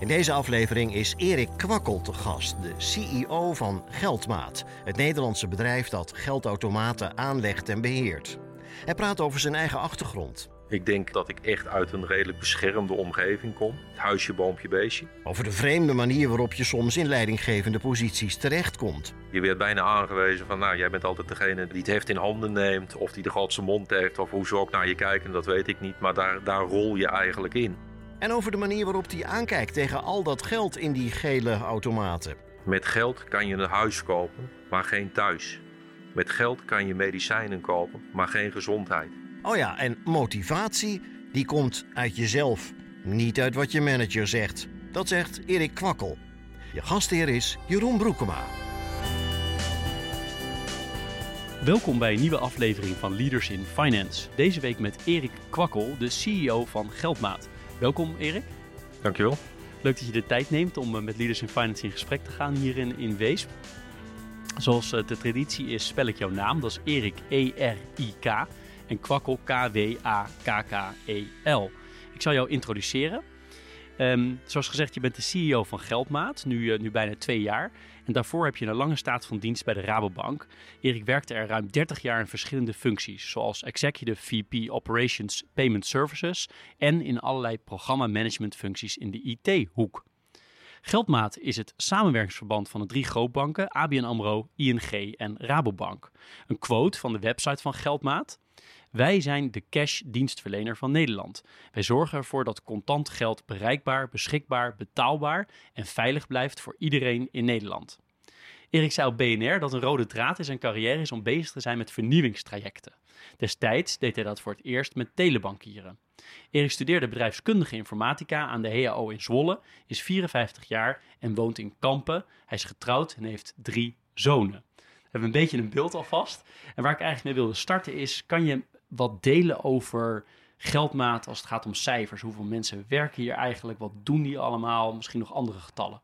In deze aflevering is Erik Kwakkel te gast, de CEO van Geldmaat, het Nederlandse bedrijf dat geldautomaten aanlegt en beheert. Hij praat over zijn eigen achtergrond. Ik denk dat ik echt uit een redelijk beschermde omgeving kom. Het huisje, boompje, beestje. Over de vreemde manier waarop je soms in leidinggevende posities terechtkomt. Je werd bijna aangewezen van, nou, jij bent altijd degene die het heft in handen neemt. Of die de grootste mond heeft. Of hoe ze ook naar je kijken, dat weet ik niet. Maar daar, daar rol je eigenlijk in. En over de manier waarop hij aankijkt tegen al dat geld in die gele automaten. Met geld kan je een huis kopen, maar geen thuis. Met geld kan je medicijnen kopen, maar geen gezondheid. Oh ja, en motivatie, die komt uit jezelf. Niet uit wat je manager zegt. Dat zegt Erik Kwakkel. Je gastheer is Jeroen Broekema. Welkom bij een nieuwe aflevering van Leaders in Finance. Deze week met Erik Kwakkel, de CEO van Geldmaat. Welkom Erik. Dankjewel. Leuk dat je de tijd neemt om eh, met Leaders in Finance in gesprek te gaan hier in, in Weesp. Zoals eh, de traditie is, spel ik jouw naam. Dat is Erik, E-R-I-K. En Kwakkel, K-W-A-K-K-E-L. Ik zal jou introduceren. Ehm, zoals gezegd, je bent de CEO van Geldmaat, nu, uh, nu bijna twee jaar. En daarvoor heb je een lange staat van dienst bij de Rabobank. Erik werkte er ruim 30 jaar in verschillende functies, zoals Executive VP Operations Payment Services en in allerlei programma-managementfuncties in de IT-hoek. Geldmaat is het samenwerkingsverband van de drie grootbanken ABN AMRO, ING en Rabobank. Een quote van de website van Geldmaat. Wij zijn de cash-dienstverlener van Nederland. Wij zorgen ervoor dat contant geld bereikbaar, beschikbaar, betaalbaar en veilig blijft voor iedereen in Nederland. Erik zei op BNR dat een rode draad in zijn carrière is om bezig te zijn met vernieuwingstrajecten. Destijds deed hij dat voor het eerst met telebankieren. Erik studeerde bedrijfskundige informatica aan de HAO in Zwolle, is 54 jaar en woont in Kampen. Hij is getrouwd en heeft drie zonen. We hebben een beetje een beeld alvast. En waar ik eigenlijk mee wilde starten is, kan je wat delen over geldmaat als het gaat om cijfers? Hoeveel mensen werken hier eigenlijk? Wat doen die allemaal? Misschien nog andere getallen.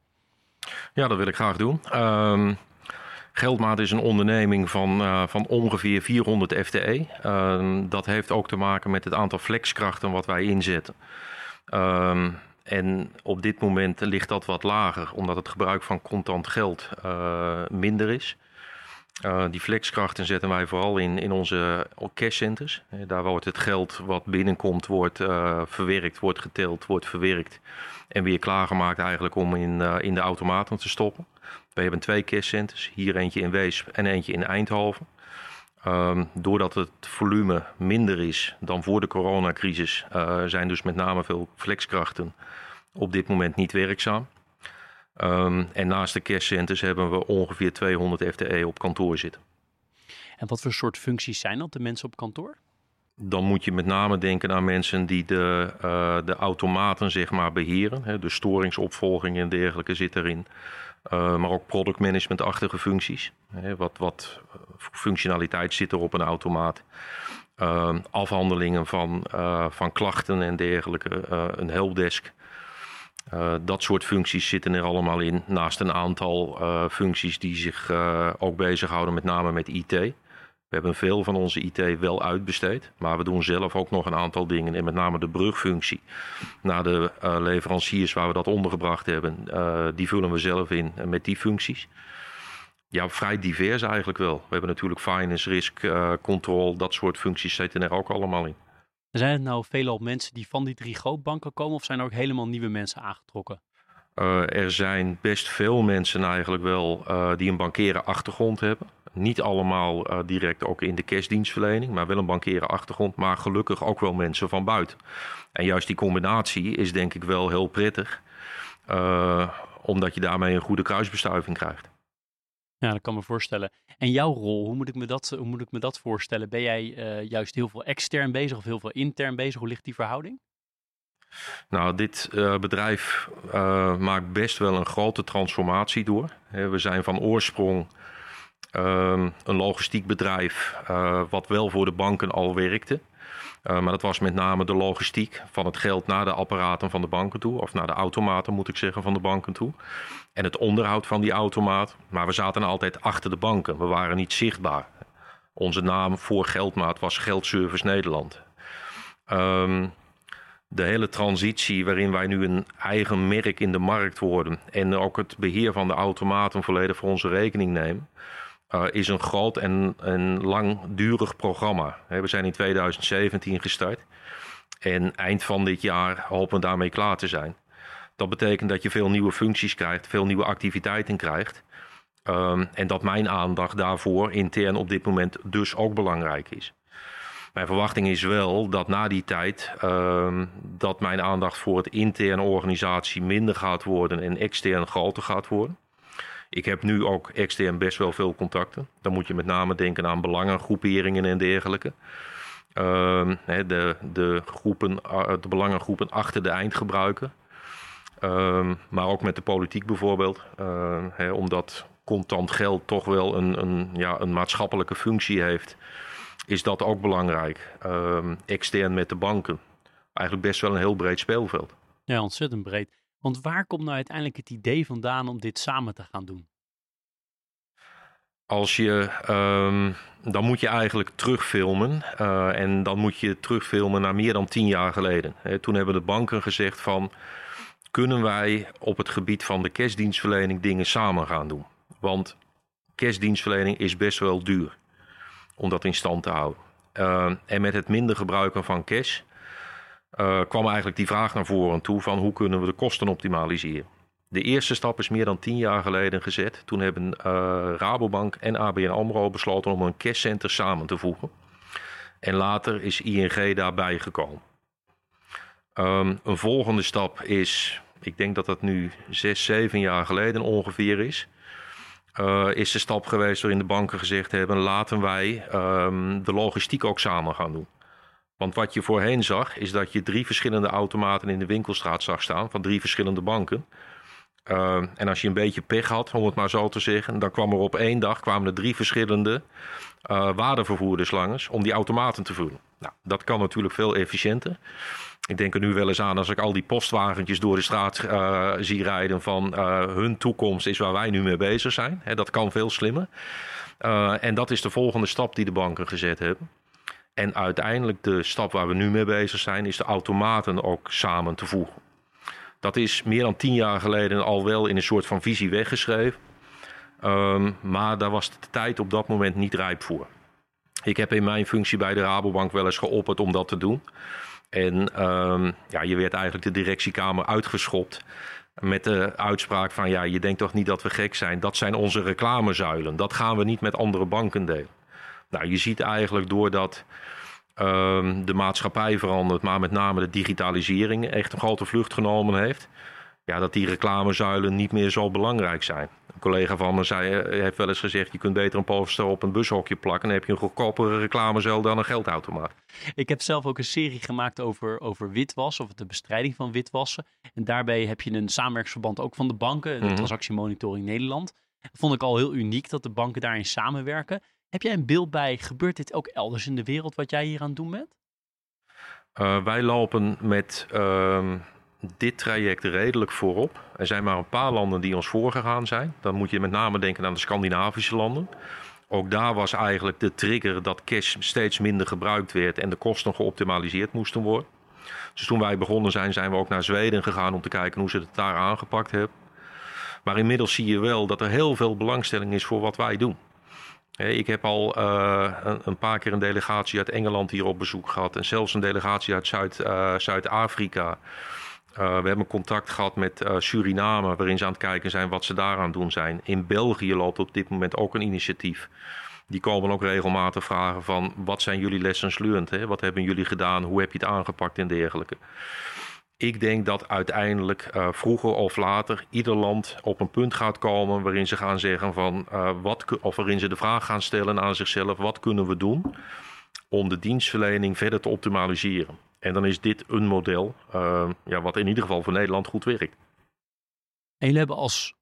Ja, dat wil ik graag doen. Um, Geldmaat is een onderneming van, uh, van ongeveer 400 FTE. Uh, dat heeft ook te maken met het aantal flexkrachten wat wij inzetten. Um, en op dit moment ligt dat wat lager, omdat het gebruik van contant geld uh, minder is. Uh, die flexkrachten zetten wij vooral in, in onze cashcenters. Daar wordt het geld wat binnenkomt, wordt uh, verwerkt, wordt geteld, wordt verwerkt. En weer klaargemaakt eigenlijk om in, in de automaten te stoppen. We hebben twee cashcenters, hier eentje in Weesp en eentje in Eindhoven. Um, doordat het volume minder is dan voor de coronacrisis, zijn dus met name veel flexkrachten op dit moment niet werkzaam. Um, en naast de cashcenters hebben we ongeveer 200 FTE op kantoor zitten. En wat voor soort functies zijn dat, de mensen op kantoor? Dan moet je met name denken aan mensen die de, uh, de automaten zeg maar, beheren. Hè, de storingsopvolging en dergelijke zit erin. Uh, maar ook productmanagementachtige functies. Hè, wat, wat functionaliteit zit er op een automaat. Uh, afhandelingen van, uh, van klachten en dergelijke. een helpdesk. Uh, dat soort functies zitten er allemaal in. Naast een aantal uh, functies die zich uh, ook bezighouden met name met IT. We hebben veel van onze IT wel uitbesteed. Maar we doen zelf ook nog een aantal dingen. En met name de brugfunctie naar de leveranciers waar we dat ondergebracht hebben. die vullen we zelf in met die functies. Ja, vrij divers eigenlijk wel. We hebben natuurlijk finance, risk, control. Dat soort functies zitten er ook allemaal in. Zijn het nou veelal mensen die van die drie grootbanken komen of zijn er ook helemaal nieuwe mensen aangetrokken? Uh, er zijn best veel mensen eigenlijk wel uh, die een bankeren achtergrond hebben. Niet allemaal uh, direct ook in de cashdienstverlening, maar wel een bankeren achtergrond. Maar gelukkig ook wel mensen van buiten. En juist die combinatie is denk ik wel heel prettig. omdat je daarmee een goede kruisbestuiving krijgt. Ja, dat kan me voorstellen. En jouw rol, hoe moet ik me dat, hoe moet ik me dat voorstellen? Ben jij uh, juist heel veel extern bezig of heel veel intern bezig? Hoe ligt die verhouding? Nou, dit uh, bedrijf maakt best wel een grote transformatie door. we zijn van oorsprong uh, een logistiek bedrijf wat wel voor de banken al werkte. Maar dat was met name de logistiek van het geld naar de apparaten van de banken toe. Of naar de automaten moet ik zeggen van de banken toe. En het onderhoud van die automaat. Maar we zaten altijd achter de banken. We waren niet zichtbaar. Onze naam voor Geldmaat was Geldservice Nederland. Um, de hele transitie waarin wij nu een eigen merk in de markt worden en ook het beheer van de automaten volledig voor onze rekening nemen, uh, is een groot en, en langdurig programma. We zijn in 2017 gestart en eind van dit jaar hopen we daarmee klaar te zijn. Dat betekent dat je veel nieuwe functies krijgt, veel nieuwe activiteiten krijgt. Um, en dat mijn aandacht daarvoor intern op dit moment dus ook belangrijk is. Mijn verwachting is wel dat na die tijd uh, dat mijn aandacht voor het interne organisatie minder gaat worden en extern groter gaat worden. Ik heb nu ook extern best wel veel contacten. Dan moet je met name denken aan belangengroeperingen en dergelijke. Uh, de, de, groepen, eh, de belangengroepen achter de eindgebruiker. Uh, maar ook met de politiek bijvoorbeeld. Uh, omdat contant geld toch wel een, een, ja, een maatschappelijke functie heeft is dat ook belangrijk. Extern met de banken. Eigenlijk best wel een heel breed speelveld. Ja, ontzettend breed. Want waar komt nou uiteindelijk het idee vandaan om dit samen te gaan doen? Als je, um, dan moet je eigenlijk terugfilmen. Uh, en dan moet je terugfilmen naar meer dan tien jaar geleden. Toen hebben de banken gezegd van... kunnen wij op het gebied van de cashdienstverlening dingen samen gaan doen? Want cashdienstverlening is best wel duur om dat in stand te houden. Uh, en met het minder gebruiken van cash uh, kwam eigenlijk die vraag naar voren toe van hoe kunnen we de kosten optimaliseren. De eerste stap is meer dan tien jaar geleden gezet. Toen hebben uh, Rabobank en ABN AMRO besloten om een cashcenter samen te voegen. En later is ING daarbij gekomen. Um, een volgende stap is, ik denk dat dat nu zes, zeven jaar geleden ongeveer is uh, is de stap geweest waarin de banken gezegd hebben: laten wij um, de logistiek ook samen gaan doen. Want wat je voorheen zag, is dat je drie verschillende automaten in de winkelstraat zag staan van drie verschillende banken. Uh, en als je een beetje pech had, om het maar zo te zeggen, dan kwam er op één dag kwamen er drie verschillende uh, waardevervoerders langs om die automaten te vullen. Nou, dat kan natuurlijk veel efficiënter. Ik denk er nu wel eens aan als ik al die postwagentjes door de straat uh, zie rijden van uh, hun toekomst is waar wij nu mee bezig zijn. Dat kan veel slimmer. En dat is de volgende stap die de banken gezet hebben. En uiteindelijk de stap waar we nu mee bezig zijn is de automaten ook samen te voegen. Dat is meer dan tien jaar geleden al wel in een soort van visie weggeschreven. Um, maar daar was de tijd op dat moment niet rijp voor. Ik heb in mijn functie bij de Rabobank wel eens geopperd om dat te doen. En um, ja, je werd eigenlijk de directiekamer uitgeschopt met de uitspraak van ja, je denkt toch niet dat we gek zijn. Dat zijn onze reclamezuilen. Dat gaan we niet met andere banken delen. Nou, je ziet eigenlijk doordat um, de maatschappij verandert, maar met name de digitalisering echt een grote vlucht genomen heeft ja, dat die reclamezuilen niet meer zo belangrijk zijn. Een collega van me zei, eh, heeft wel eens gezegd... je kunt beter een poster op een bushokje plakken... dan heb je een goedkopere reclamezuil dan een geldautomaat. Ik heb zelf ook een serie gemaakt over, over witwas... of de bestrijding van witwassen. En daarbij heb je een samenwerksverband ook van de banken... de Transactiemonitoring Nederland. Dat vond ik al heel uniek dat de banken daarin samenwerken. Heb jij een beeld bij, gebeurt dit ook elders in de wereld... wat jij hier aan het doen bent? Uh, wij lopen met... Uh dit traject redelijk voorop. Er zijn maar een paar landen die ons voorgegaan zijn. Dan moet je met name denken aan de Scandinavische landen. Ook daar was eigenlijk de trigger dat cash steeds minder gebruikt werd en de kosten geoptimaliseerd moesten worden. Dus toen wij begonnen zijn, zijn we ook naar Zweden gegaan om te kijken hoe ze het daar aangepakt hebben. Maar inmiddels zie je wel dat er heel veel belangstelling is voor wat wij doen. Ik heb al uh, een, paar keer een delegatie uit Engeland hier op bezoek gehad en zelfs een delegatie uit Zuid, uh, Zuid-Afrika. Uh, we hebben contact gehad met Suriname, waarin ze aan het kijken zijn wat ze daar aan doen zijn. In België loopt op dit moment ook een initiatief. Die komen ook regelmatig vragen van wat zijn jullie lessons learned? Hè? Wat hebben jullie gedaan? Hoe heb je het aangepakt en dergelijke? Ik denk dat uiteindelijk uh, vroeger of later ieder land op een punt gaat komen waarin ze gaan zeggen van wat, of waarin ze de vraag gaan stellen aan zichzelf: wat kunnen we doen om de dienstverlening verder te optimaliseren? En dan is dit een model uh, ja, wat in ieder geval voor Nederland goed werkt. En jullie hebben als,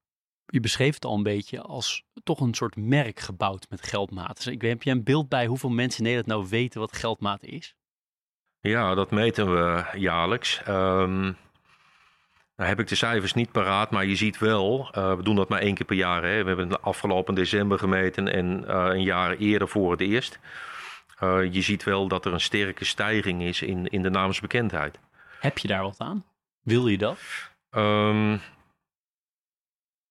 je beschreef het al een beetje, als toch een soort merk gebouwd met geldmaat. Dus ik, heb je een beeld bij hoeveel mensen in Nederland nou weten wat geldmaat is? Ja, dat meten we jaarlijks. Um, nou heb ik de cijfers niet paraat, maar je ziet wel, uh, we doen dat maar één keer per jaar. Hè. We hebben het afgelopen december gemeten en uh, een jaar eerder voor het eerst. Uh, je ziet wel dat er een sterke stijging is in, in de naamsbekendheid. Heb je daar wat aan? Wil je dat? Um,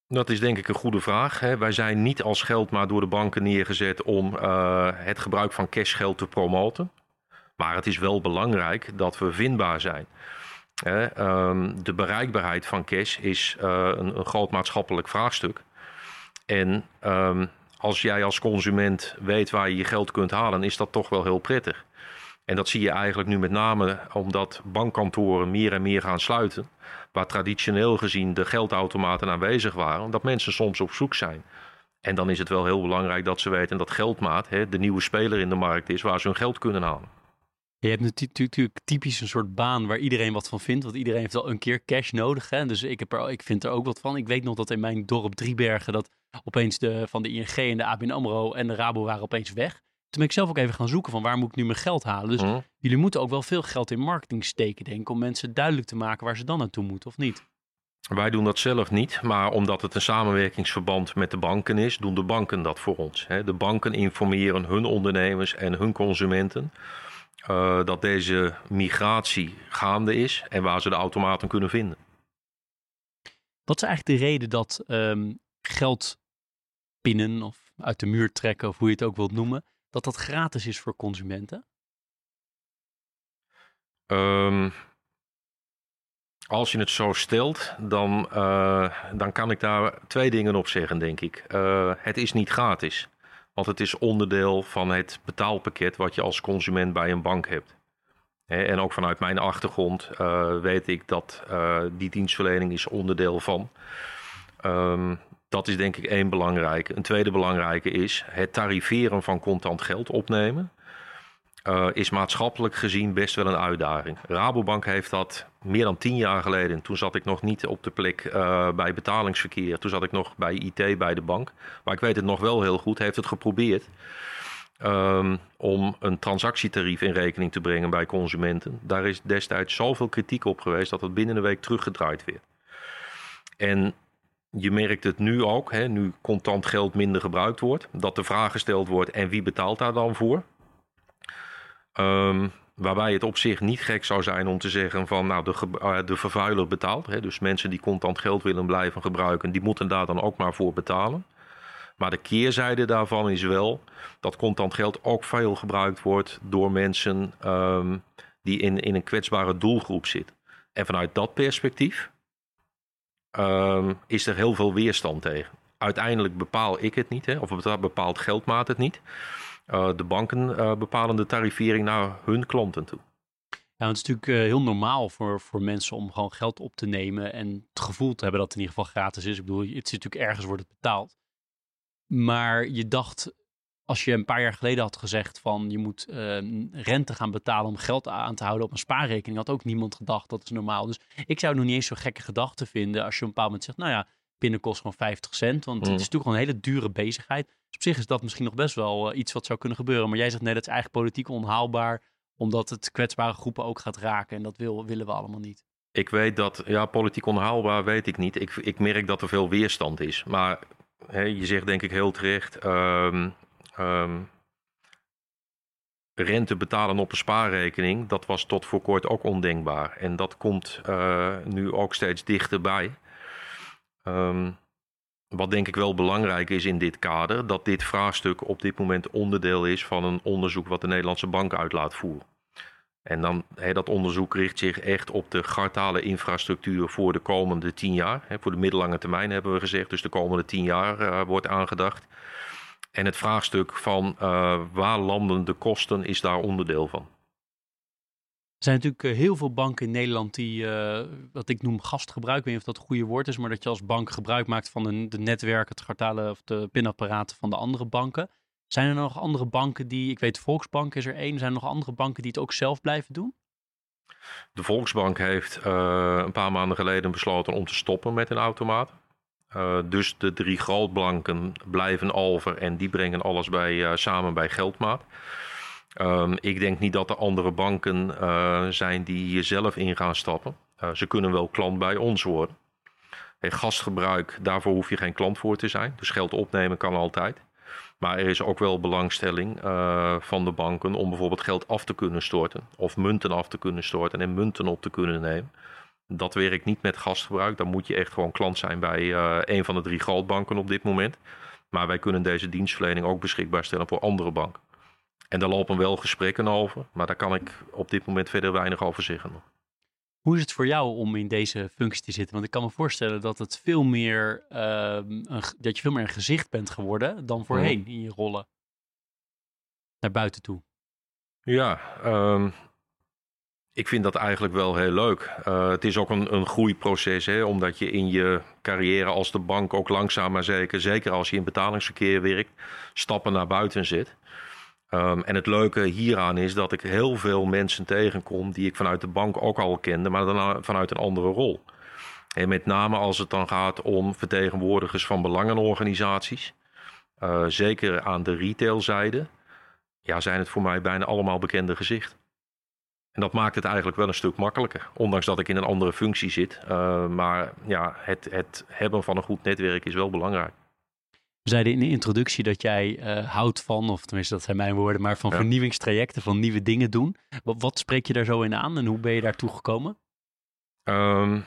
dat is denk ik een goede vraag. Hè. Wij zijn niet als geld maar door de banken neergezet om het gebruik van cashgeld te promoten. Maar het is wel belangrijk dat we vindbaar zijn. Ehm, de bereikbaarheid van cash is uh, een, groot maatschappelijk vraagstuk. En um, als jij als consument weet waar je je geld kunt halen, is dat toch wel heel prettig. En dat zie je eigenlijk nu met name omdat bankkantoren meer en meer gaan sluiten. Waar traditioneel gezien de geldautomaten aanwezig waren, dat mensen soms op zoek zijn. En dan is het wel heel belangrijk dat ze weten dat geldmaat hè, de nieuwe speler in de markt is waar ze hun geld kunnen halen. Je hebt natuurlijk typisch een soort baan waar iedereen wat van vindt. Want iedereen heeft wel een keer cash nodig. Hè? Dus ik, heb er, ik vind er ook wat van. Ik weet nog dat in mijn dorp Driebergen dat opeens de, van de ING en de ABN AMRO en de Rabo waren opeens weg. Toen ben ik zelf ook even gaan zoeken van waar moet ik nu mijn geld halen. Dus mhm. jullie moeten ook wel veel geld in marketing steken, denk ik. Om mensen duidelijk te maken waar ze dan naartoe moeten, of niet? Wij doen dat zelf niet, maar omdat het een samenwerkingsverband met de banken is, doen de banken dat voor ons. De banken informeren hun ondernemers en hun consumenten uh, dat deze migratie gaande is en waar ze de automaten kunnen vinden. Wat is eigenlijk de reden dat um, geld pinnen of uit de muur trekken, of hoe je het ook wilt noemen, dat dat gratis is voor consumenten? Um, als je het zo stelt, dan, uh, dan kan ik daar twee dingen op zeggen, denk ik. Uh, het is niet gratis. Want het is onderdeel van het betaalpakket wat je als consument bij een bank hebt. En ook vanuit mijn achtergrond uh, weet ik dat uh, die dienstverlening is onderdeel van. Um, dat is denk ik één belangrijke. Een tweede belangrijke is het tariveren van contant geld opnemen uh, is maatschappelijk gezien best wel een uitdaging. Rabobank heeft dat meer dan tien jaar geleden. Toen zat ik nog niet op de plek uh, bij betalingsverkeer. Toen zat ik nog bij IT bij de bank. Maar ik weet het nog wel heel goed. Heeft het geprobeerd um, om een transactietarief in rekening te brengen bij consumenten. Daar is destijds zoveel kritiek op geweest dat het binnen een week teruggedraaid werd. En je merkt het nu ook, hè, nu contant geld minder gebruikt wordt, dat de vraag gesteld wordt: en wie betaalt daar dan voor? Um, waarbij het op zich niet gek zou zijn om te zeggen van nou de, uh, de vervuiler betaalt. Hè, dus mensen die contant geld willen blijven gebruiken, die moeten daar dan ook maar voor betalen. Maar de keerzijde daarvan is wel dat contant geld ook veel gebruikt wordt door mensen um, die in, in een kwetsbare doelgroep zitten. En vanuit dat perspectief um, is er heel veel weerstand tegen. Uiteindelijk bepaal ik het niet, hè, of bepaalt geldmaat het niet. Uh, de banken uh, bepalen de tarivering naar hun klanten toe. Ja, het is natuurlijk uh, heel normaal voor, voor mensen om gewoon geld op te nemen en het gevoel te hebben dat het in ieder geval gratis is. Ik bedoel, het is natuurlijk ergens wordt het betaald. Maar je dacht, als je een paar jaar geleden had gezegd van je moet rente gaan betalen om geld aan te houden op een spaarrekening, had ook niemand gedacht dat is normaal. Dus ik zou nog niet eens zo gekke gedachte vinden als je op een bepaald moment zegt, nou ja, pinnen kost gewoon 50 cent. Want het is mm. natuurlijk gewoon een hele dure bezigheid. Dus op zich is dat misschien nog best wel uh, iets wat zou kunnen gebeuren. Maar jij zegt nee, dat is eigenlijk politiek onhaalbaar. Omdat het kwetsbare groepen ook gaat raken. En dat wil, willen we allemaal niet. Ik weet dat, ja, politiek onhaalbaar weet ik niet. Ik, ik merk dat er veel weerstand is. Maar hè, je zegt denk ik heel terecht. Um, um, rente betalen op een spaarrekening, dat was tot voor kort ook ondenkbaar. En dat komt uh, nu ook steeds dichterbij. Um, wat denk ik wel belangrijk is in dit kader, dat dit vraagstuk op dit moment onderdeel is van een onderzoek wat de Nederlandse Bank uit laat voeren. En dan, dat onderzoek richt zich echt op de gartale infrastructuur voor de komende tien jaar. Voor de middellange termijn hebben we gezegd, dus de komende tien jaar uh, wordt aangedacht. En het vraagstuk van uh, waar landen de kosten is daar onderdeel van. Er zijn natuurlijk eh, heel veel banken in Nederland die, uh, wat ik noem gastgebruik, ik weet niet of dat het goede woord is, maar dat je als bank gebruik maakt van de, netwerken, het gartale of de pinapparaten van de andere banken. Zijn er nog andere banken die, ik weet Volksbank is er één, zijn er nog andere banken die het ook zelf blijven doen? De Volksbank heeft een paar maanden geleden besloten om te stoppen met een automaat. dus de drie grootbanken blijven over en die brengen alles bij, samen bij Geldmaat. Um, ik denk niet dat er andere banken uh, zijn die hier zelf in gaan stappen. Uh, ze kunnen wel klant bij ons worden. Hey, gastgebruik, daarvoor hoef je geen klant voor te zijn. Dus geld opnemen kan altijd. Maar er is ook wel belangstelling uh, van de banken om bijvoorbeeld geld af te kunnen storten. Of munten af te kunnen storten en munten op te kunnen nemen. Dat werkt niet met gastgebruik. Dan moet je echt gewoon klant zijn bij een van de drie grootbanken op dit moment. Maar wij kunnen deze dienstverlening ook beschikbaar stellen voor andere banken. En daar lopen wel gesprekken over, maar daar kan ik op dit moment verder weinig over zeggen. Hoe is het voor jou om in deze functie te zitten? Want ik kan me voorstellen dat, het veel meer, uh, een, dat je veel meer een gezicht bent geworden dan voorheen mhm. in je rollen naar buiten toe. Ja, um, ik vind dat eigenlijk wel heel leuk. Uh, het is ook een, een groeiproces, hè, omdat je in je carrière als de bank ook langzaam maar zeker, zeker als je in betalingsverkeer werkt, stappen naar buiten zit. Um, en het leuke hieraan is dat ik heel veel mensen tegenkom die ik vanuit de bank ook al kende, maar dan vanuit een andere rol. En met name als het dan gaat om vertegenwoordigers van belangenorganisaties, uh, zeker aan de retailzijde, ja, zijn het voor mij bijna allemaal bekende gezichten. En dat maakt het eigenlijk wel een stuk makkelijker, ondanks dat ik in een andere functie zit. Uh, maar ja, het, het hebben van een goed netwerk is wel belangrijk. We zeiden in de introductie dat jij uh, houdt van, of tenminste dat zijn mijn woorden, maar van vernieuwingstrajecten, van nieuwe dingen doen. Wat, wat, spreek je daar zo in aan en hoe ben je daartoe gekomen? Um,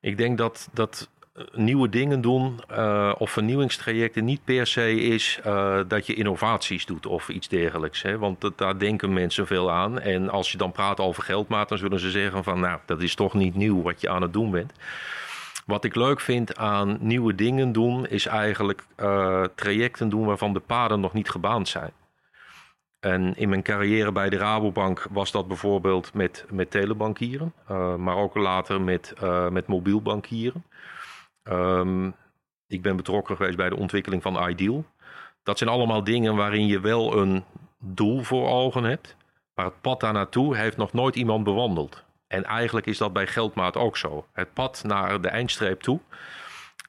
ik denk dat, dat eh, nieuwe dingen doen uh, of vernieuwingstrajecten niet per se is uh, dat je innovaties doet of iets dergelijks. Hè? Want dat, daar denken mensen veel aan. En als je dan praat over geldmaat, dan zullen ze zeggen van nou, dat is toch niet nieuw wat je aan het doen bent. Wat ik leuk vind aan nieuwe dingen doen, is eigenlijk uh, trajecten doen waarvan de paden nog niet gebaand zijn. En in mijn carrière bij de Rabobank was dat bijvoorbeeld met, met telebankieren, uh, maar ook later met, uh, met mobiel bankieren. Um, ik ben betrokken geweest bij de ontwikkeling van Ideal. Dat zijn allemaal dingen waarin je wel een doel voor ogen hebt, maar het pad daar naartoe heeft nog nooit iemand bewandeld. En eigenlijk is dat bij Geldmaat ook zo. Het pad naar de eindstreep toe,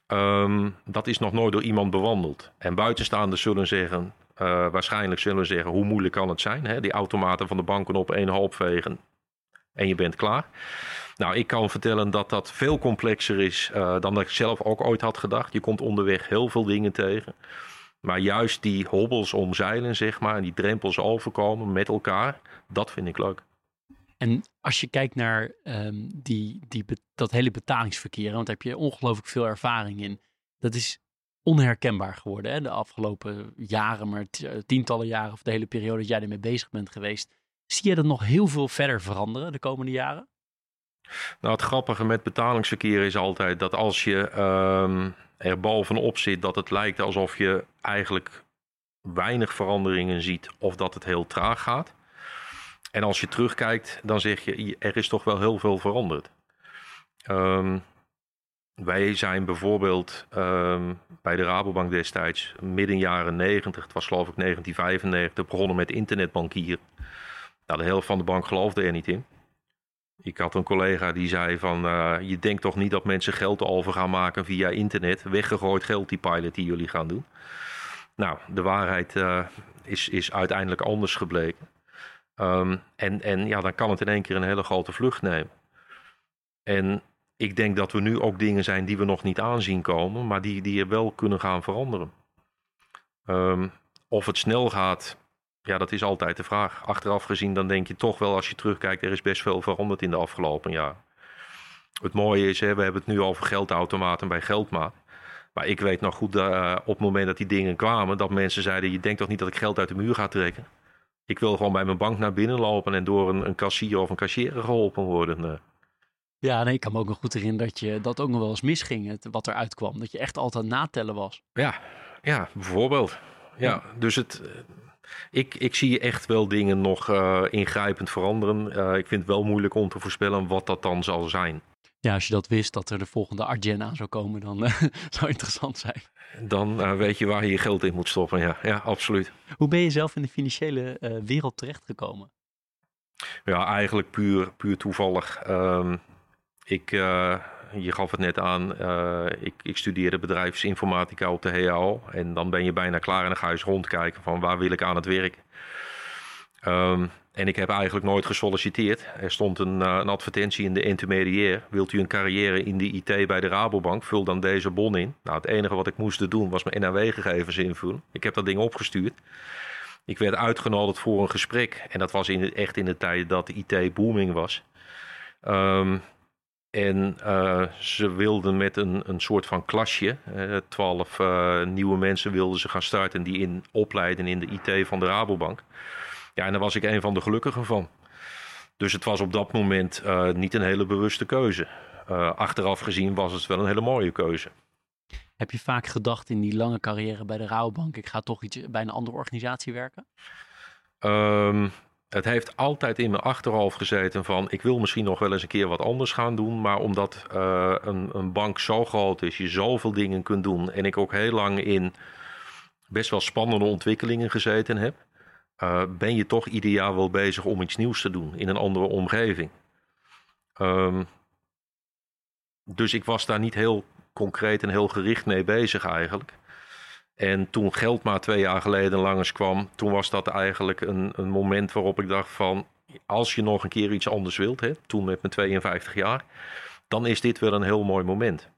um, dat is nog nooit door iemand bewandeld. En buitenstaanders zullen zeggen, uh, waarschijnlijk zullen zeggen, hoe moeilijk kan het zijn? Hè? Die automaten van de banken op één hoop vegen en je bent klaar. Nou, ik kan vertellen dat dat veel complexer is uh, dan ik zelf ook ooit had gedacht. Je komt onderweg heel veel dingen tegen. Maar juist die hobbels omzeilen, zeg maar, en die drempels overkomen met elkaar, dat vind ik leuk. En als je kijkt naar um, die, die, dat hele betalingsverkeer, want daar heb je ongelooflijk veel ervaring in. Dat is onherkenbaar geworden hè? de afgelopen jaren, maar eh, tientallen jaren of de hele periode dat jij ermee bezig bent geweest. Zie je dat nog heel veel verder veranderen de komende jaren? Nou, het grappige met betalingsverkeer is altijd dat als je um, er bovenop zit, dat het lijkt alsof je eigenlijk weinig veranderingen ziet of dat het heel traag gaat. En als je terugkijkt, dan zeg je, er is toch wel heel veel veranderd. Um, wij zijn bijvoorbeeld um, bij de Rabobank destijds, midden jaren 90, het was geloof ik 1995, begonnen met internetbankier. Nou, de helft van de bank geloofde er niet in. Ik had een collega die zei van, uh, je denkt toch niet dat mensen geld over gaan maken via internet. Weggegooid geld, die pilot die jullie gaan doen. Nou, de waarheid uh, is, is uiteindelijk anders gebleken. Um, en, en ja, dan kan het in één keer een hele grote vlucht nemen. En ik denk dat we nu ook dingen zijn die we nog niet aanzien komen, maar die, die wel kunnen gaan veranderen. Um, of het snel gaat, ja, dat is altijd de vraag. Achteraf gezien, dan denk je toch wel als je terugkijkt, er is best veel veranderd in de afgelopen jaar. Het mooie is, hè, we hebben het nu over geldautomaten bij Geldmaat. Maar ik weet nog goed, uh, op het moment dat die dingen kwamen, dat mensen zeiden, je denkt toch niet dat ik geld uit de muur ga trekken? Ik wil gewoon bij mijn bank naar binnen lopen en door een, een kassier of een kassier geholpen worden. Eh. Ja, nee, ik kan me ook nog goed herinneren dat je dat ook nog wel eens misging, het, wat eruit kwam. Dat je echt altijd natellen was. Ja, ja bijvoorbeeld. Ja, dus het, eh, ik, ik zie echt wel dingen nog uh, ingrijpend veranderen. Uh, ik vind het wel moeilijk om te voorspellen wat dat dan zal zijn. Ja, als je dat wist, dat er de volgende Argen aan zou komen, dan uh, zou interessant zijn dan uh, weet je waar je je geld in moet stoppen. Ja, ja absoluut. Hoe ben je zelf in de financiële uh, wereld terechtgekomen? Ja, eigenlijk puur, puur toevallig. Ehm, ik, uh, je gaf het net aan, uh, ik, ik studeerde bedrijfsinformatica op de HAO. En dan ben je bijna klaar en dan ga je eens rondkijken van waar wil ik aan het werk. Um, en ik heb eigenlijk nooit gesolliciteerd. Er stond een, uh, een advertentie in de intermediair. Wilt u een carrière in de IT bij de Rabobank? Vul dan deze bon in. Nou, het enige wat ik moest doen was mijn NAW-gegevens invullen. Ik heb dat ding opgestuurd. Ik werd uitgenodigd voor een gesprek. En dat was in, echt in de tijd dat de IT booming was. Um, en uh, ze wilden met een, een soort van klasje, uh, twaalf nieuwe mensen wilden ze gaan starten die in opleiden in de IT van de Rabobank. Ja, en daar was ik een van de gelukkigen van. Dus het was op dat moment niet een hele bewuste keuze. achteraf gezien was het wel een hele mooie keuze. Heb je vaak gedacht in die lange carrière bij de Rabobank, ik ga toch iets bij een andere organisatie werken? Um, het heeft altijd in mijn achterhoofd gezeten van ik wil misschien nog wel eens een keer wat anders gaan doen. Maar omdat uh, een, een, bank zo groot is, je zoveel dingen kunt doen. En ik ook heel lang in best wel spannende ontwikkelingen gezeten heb. Uh, ben je toch ieder jaar wel bezig om iets nieuws te doen in een andere omgeving. Um, dus ik was daar niet heel concreet en heel gericht mee bezig eigenlijk. En toen geld maar twee jaar geleden langs kwam, toen was dat eigenlijk een, een moment waarop ik dacht van, als je nog een keer iets anders wilt, hè, toen met mijn 52 jaar, dan is dit wel een heel mooi moment.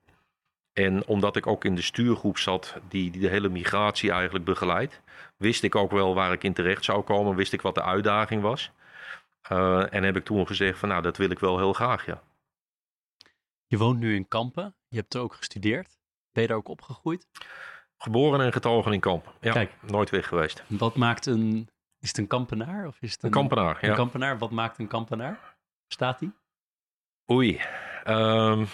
En omdat ik ook in de stuurgroep zat die, die de hele migratie eigenlijk begeleidt, wist ik ook wel waar ik in terecht zou komen, wist ik wat de uitdaging was. Uh, en heb ik toen gezegd van nou, dat wil ik wel heel graag, ja. Je woont nu in Kampen, je hebt er ook gestudeerd. Ben je daar ook opgegroeid? Geboren en getogen in Kamp. Ja, Kijk, nooit weg geweest. Wat maakt een... Is het een kampenaar? Of is het een, een kampenaar, ja. Een kampenaar. Wat maakt een kampenaar? Staat die? Oei. Um,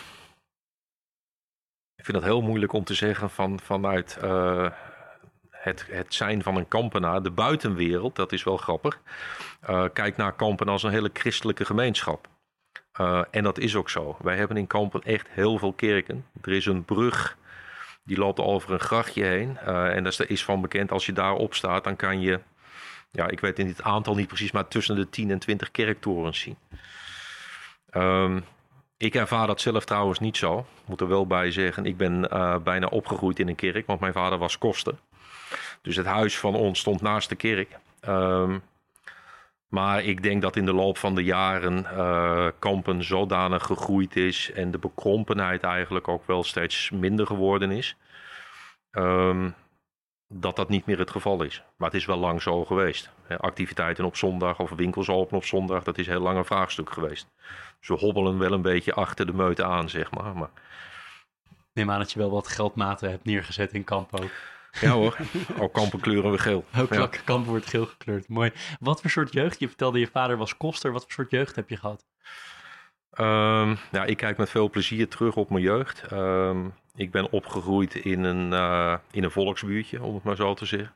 ik vind dat heel moeilijk om te zeggen van, vanuit uh, het, het zijn van een kampenaar. De buitenwereld, dat is wel grappig. Uh, kijk naar Kampen als een hele christelijke gemeenschap. Uh, en dat is ook zo. Wij hebben in Kampen echt heel veel kerken. Er is een brug die loopt over een grachtje heen. En dat is van bekend, als je daarop staat, dan kan je, ja, ik weet in het aantal niet precies, maar tussen de 10 en 20 kerktorens zien. Um, ik ervaar dat zelf trouwens niet zo. Ik moet er wel bij zeggen, ik ben uh, bijna opgegroeid in een kerk, want mijn vader was koster. Dus het huis van ons stond naast de kerk. Um, maar ik denk dat in de loop van de jaren uh, Kampen zodanig gegroeid is en de bekrompenheid eigenlijk ook wel steeds minder geworden is. Um, dat dat niet meer het geval is. Maar het is wel lang zo geweest. Activiteiten op zondag of winkels open op zondag, dat is heel lang een vraagstuk geweest. Ze hobbelen wel een beetje achter de meute aan, zeg maar. maar... Neem aan dat je wel wat geldmaten hebt neergezet in Kamp ook. Ja hoor, ook kampen kleuren we geel. Ook ja. kampen wordt geel gekleurd, mooi. Wat voor soort jeugd? Je vertelde je vader was koster. Wat voor soort jeugd heb je gehad? Um, ja, ik kijk met veel plezier terug op mijn jeugd. Um, ik ben opgegroeid in een, uh, in een volksbuurtje, om het maar zo te zeggen.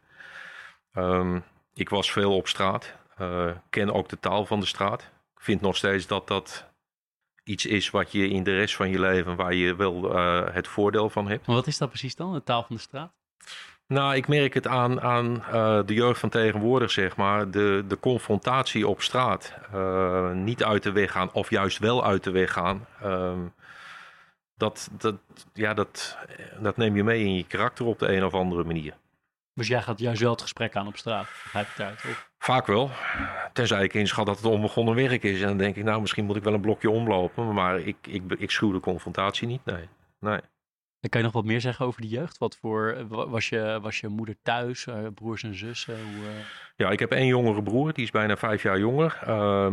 Um, ik was veel op straat. Uh, ken ook de taal van de straat. Ik vind nog steeds dat dat iets is wat je in de rest van je leven, waar je wel uh, het voordeel van hebt. Maar wat is dat precies dan, de taal van de straat? Nou, ik merk het aan, aan uh, de jeugd van tegenwoordig, zeg maar. De, de confrontatie op straat. Uh, niet uit de weg gaan, of juist wel uit de weg gaan. Uh, dat, dat, ja, dat, dat neem je mee in je karakter op de een of andere manier. Dus jij gaat juist wel het gesprek aan op straat? Begrijp ik het uit? Vaak wel. Tenzij ik inschat dat het onbegonnen werk is. En dan denk ik, nou, misschien moet ik wel een blokje omlopen. Maar ik, ik, ik schuw de confrontatie niet, nee. nee. Kan je nog wat meer zeggen over de jeugd? Wat voor, eh, was je, was je moeder thuis, uh, broers en zussen? Hoe, uh... Ja, ik heb één jongere broer, die is bijna vijf jaar jonger.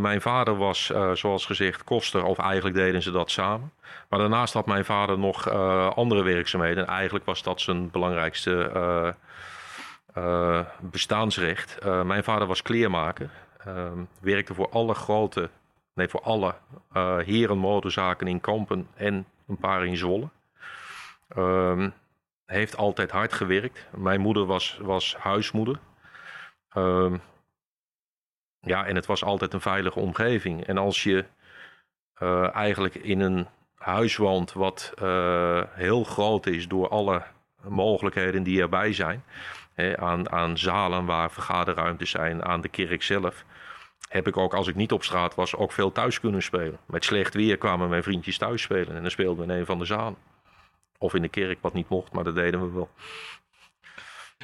Mijn vader was, zoals gezegd, koster, of eigenlijk deden ze dat samen. Maar daarnaast had mijn vader nog andere werkzaamheden. En eigenlijk was dat zijn belangrijkste bestaansrecht. mijn vader was kleermaker, ehm, werkte voor alle grote, nee, voor alle herenmodezaken in Kampen en een paar in Zwolle. Um, heeft altijd hard gewerkt. Mijn moeder was, was huismoeder. Um, ja, en het was altijd een veilige omgeving. En als je uh, eigenlijk in een huis woont wat uh, heel groot is door alle mogelijkheden die erbij zijn. Hè, aan, aan zalen waar vergaderruimtes zijn, aan de kerk zelf. heb ik ook, als ik niet op straat was, ook veel thuis kunnen spelen. Met slecht weer kwamen mijn vriendjes thuis spelen en dan speelden we in een van de zalen. Of in de kerk, wat niet mocht, maar dat deden we wel.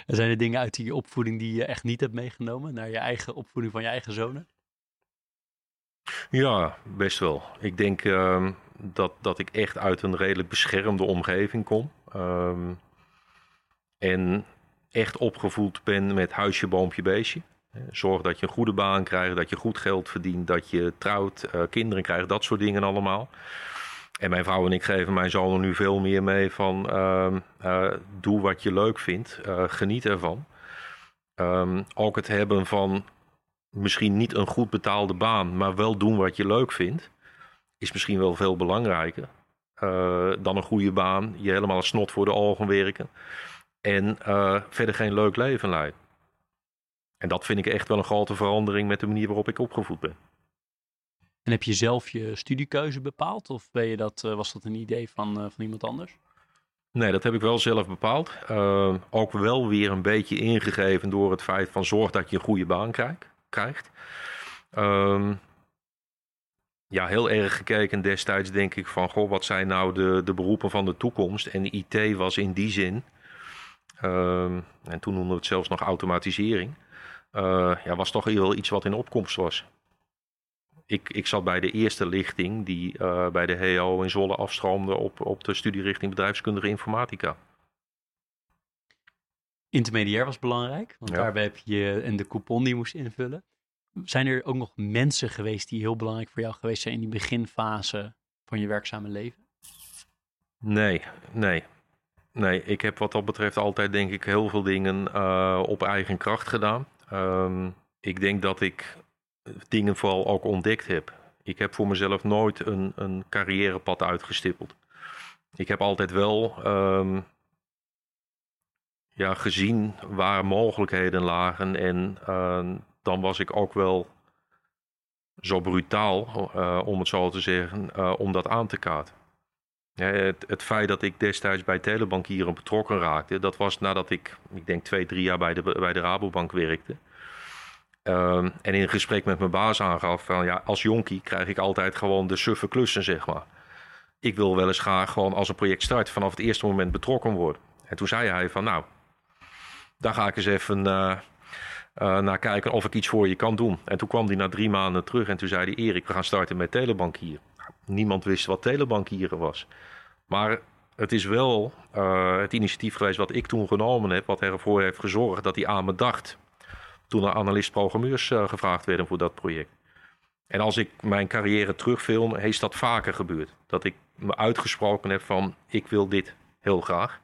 Er zijn er dingen uit die opvoeding die je echt niet hebt meegenomen naar je eigen opvoeding van je eigen zonen? Ja, best wel. Ik denk ehm, dat, dat ik echt uit een redelijk beschermde omgeving kom. Ehm, en echt opgevoed ben met huisje, boompje, beestje. Zorg dat je een goede baan krijgt, dat je goed geld verdient, dat je trouwt, uh, kinderen krijgt, dat soort dingen allemaal. En mijn vrouw en ik geven mijn zoon nu veel meer mee van uh, uh, doe wat je leuk vindt, uh, geniet ervan. Um, ook het hebben van misschien niet een goed betaalde baan, maar wel doen wat je leuk vindt, is misschien wel veel belangrijker dan een goede baan, je helemaal snot voor de ogen werken en verder geen leuk leven leiden. En dat vind ik echt wel een grote verandering met de manier waarop ik opgevoed ben. En heb je zelf je studiekeuze bepaald? Of ben je dat, was dat een idee van, van iemand anders? Nee, dat heb ik wel zelf bepaald. Uh, ook wel weer een beetje ingegeven door het feit van zorg dat je een goede baan krijgt. Uh, ja, heel erg gekeken destijds denk ik van, goh, wat zijn nou de, de beroepen van de toekomst? En IT was in die zin, uh, en toen noemden we het zelfs nog automatisering, ja, was toch wel iets wat in opkomst was ik, ik zat bij de eerste lichting die uh, bij de HO in Zwolle afstroomde op, op de studierichting bedrijfskundige informatica. Intermediair was belangrijk, want ja. daarbij heb je en de coupon die je moest invullen. Zijn er ook nog mensen geweest die heel belangrijk voor jou geweest zijn in die beginfase van je werkzame leven? Nee, nee. Nee, ik heb wat dat betreft altijd denk ik heel veel dingen uh, op eigen kracht gedaan. Um, ik denk dat ik dingen vooral ook ontdekt heb. Ik heb voor mezelf nooit een, een carrièrepad uitgestippeld. Ik heb altijd wel um, ja, gezien waar mogelijkheden lagen. En uh, dan was ik ook wel zo brutaal, uh, om het zo te zeggen, uh, om dat aan te kaarten. Ja, het, het, feit dat ik destijds bij telebankieren betrokken raakte, dat was nadat ik, ik denk twee, drie jaar bij de, bij de Rabobank werkte. Um, en in een gesprek met mijn baas aangaf van ja, als jonkie krijg ik altijd gewoon de suffe klussen, zeg maar. Ik wil wel eens graag gewoon als een project start vanaf het eerste moment betrokken worden. En toen zei hij van nou, daar ga ik eens even uh, uh, naar kijken of ik iets voor je kan doen. En toen kwam hij na drie maanden terug en toen zei hij Erik, we gaan starten met telebankieren. Niemand wist wat telebankieren was. Maar het is wel uh, het initiatief geweest wat ik toen genomen heb, wat ervoor heeft gezorgd dat hij aan me dacht toen er analist-programmeurs uh, gevraagd werden voor dat project. En als ik mijn carrière terugfilm, is dat vaker gebeurd. Dat ik me uitgesproken heb van ik wil dit heel graag.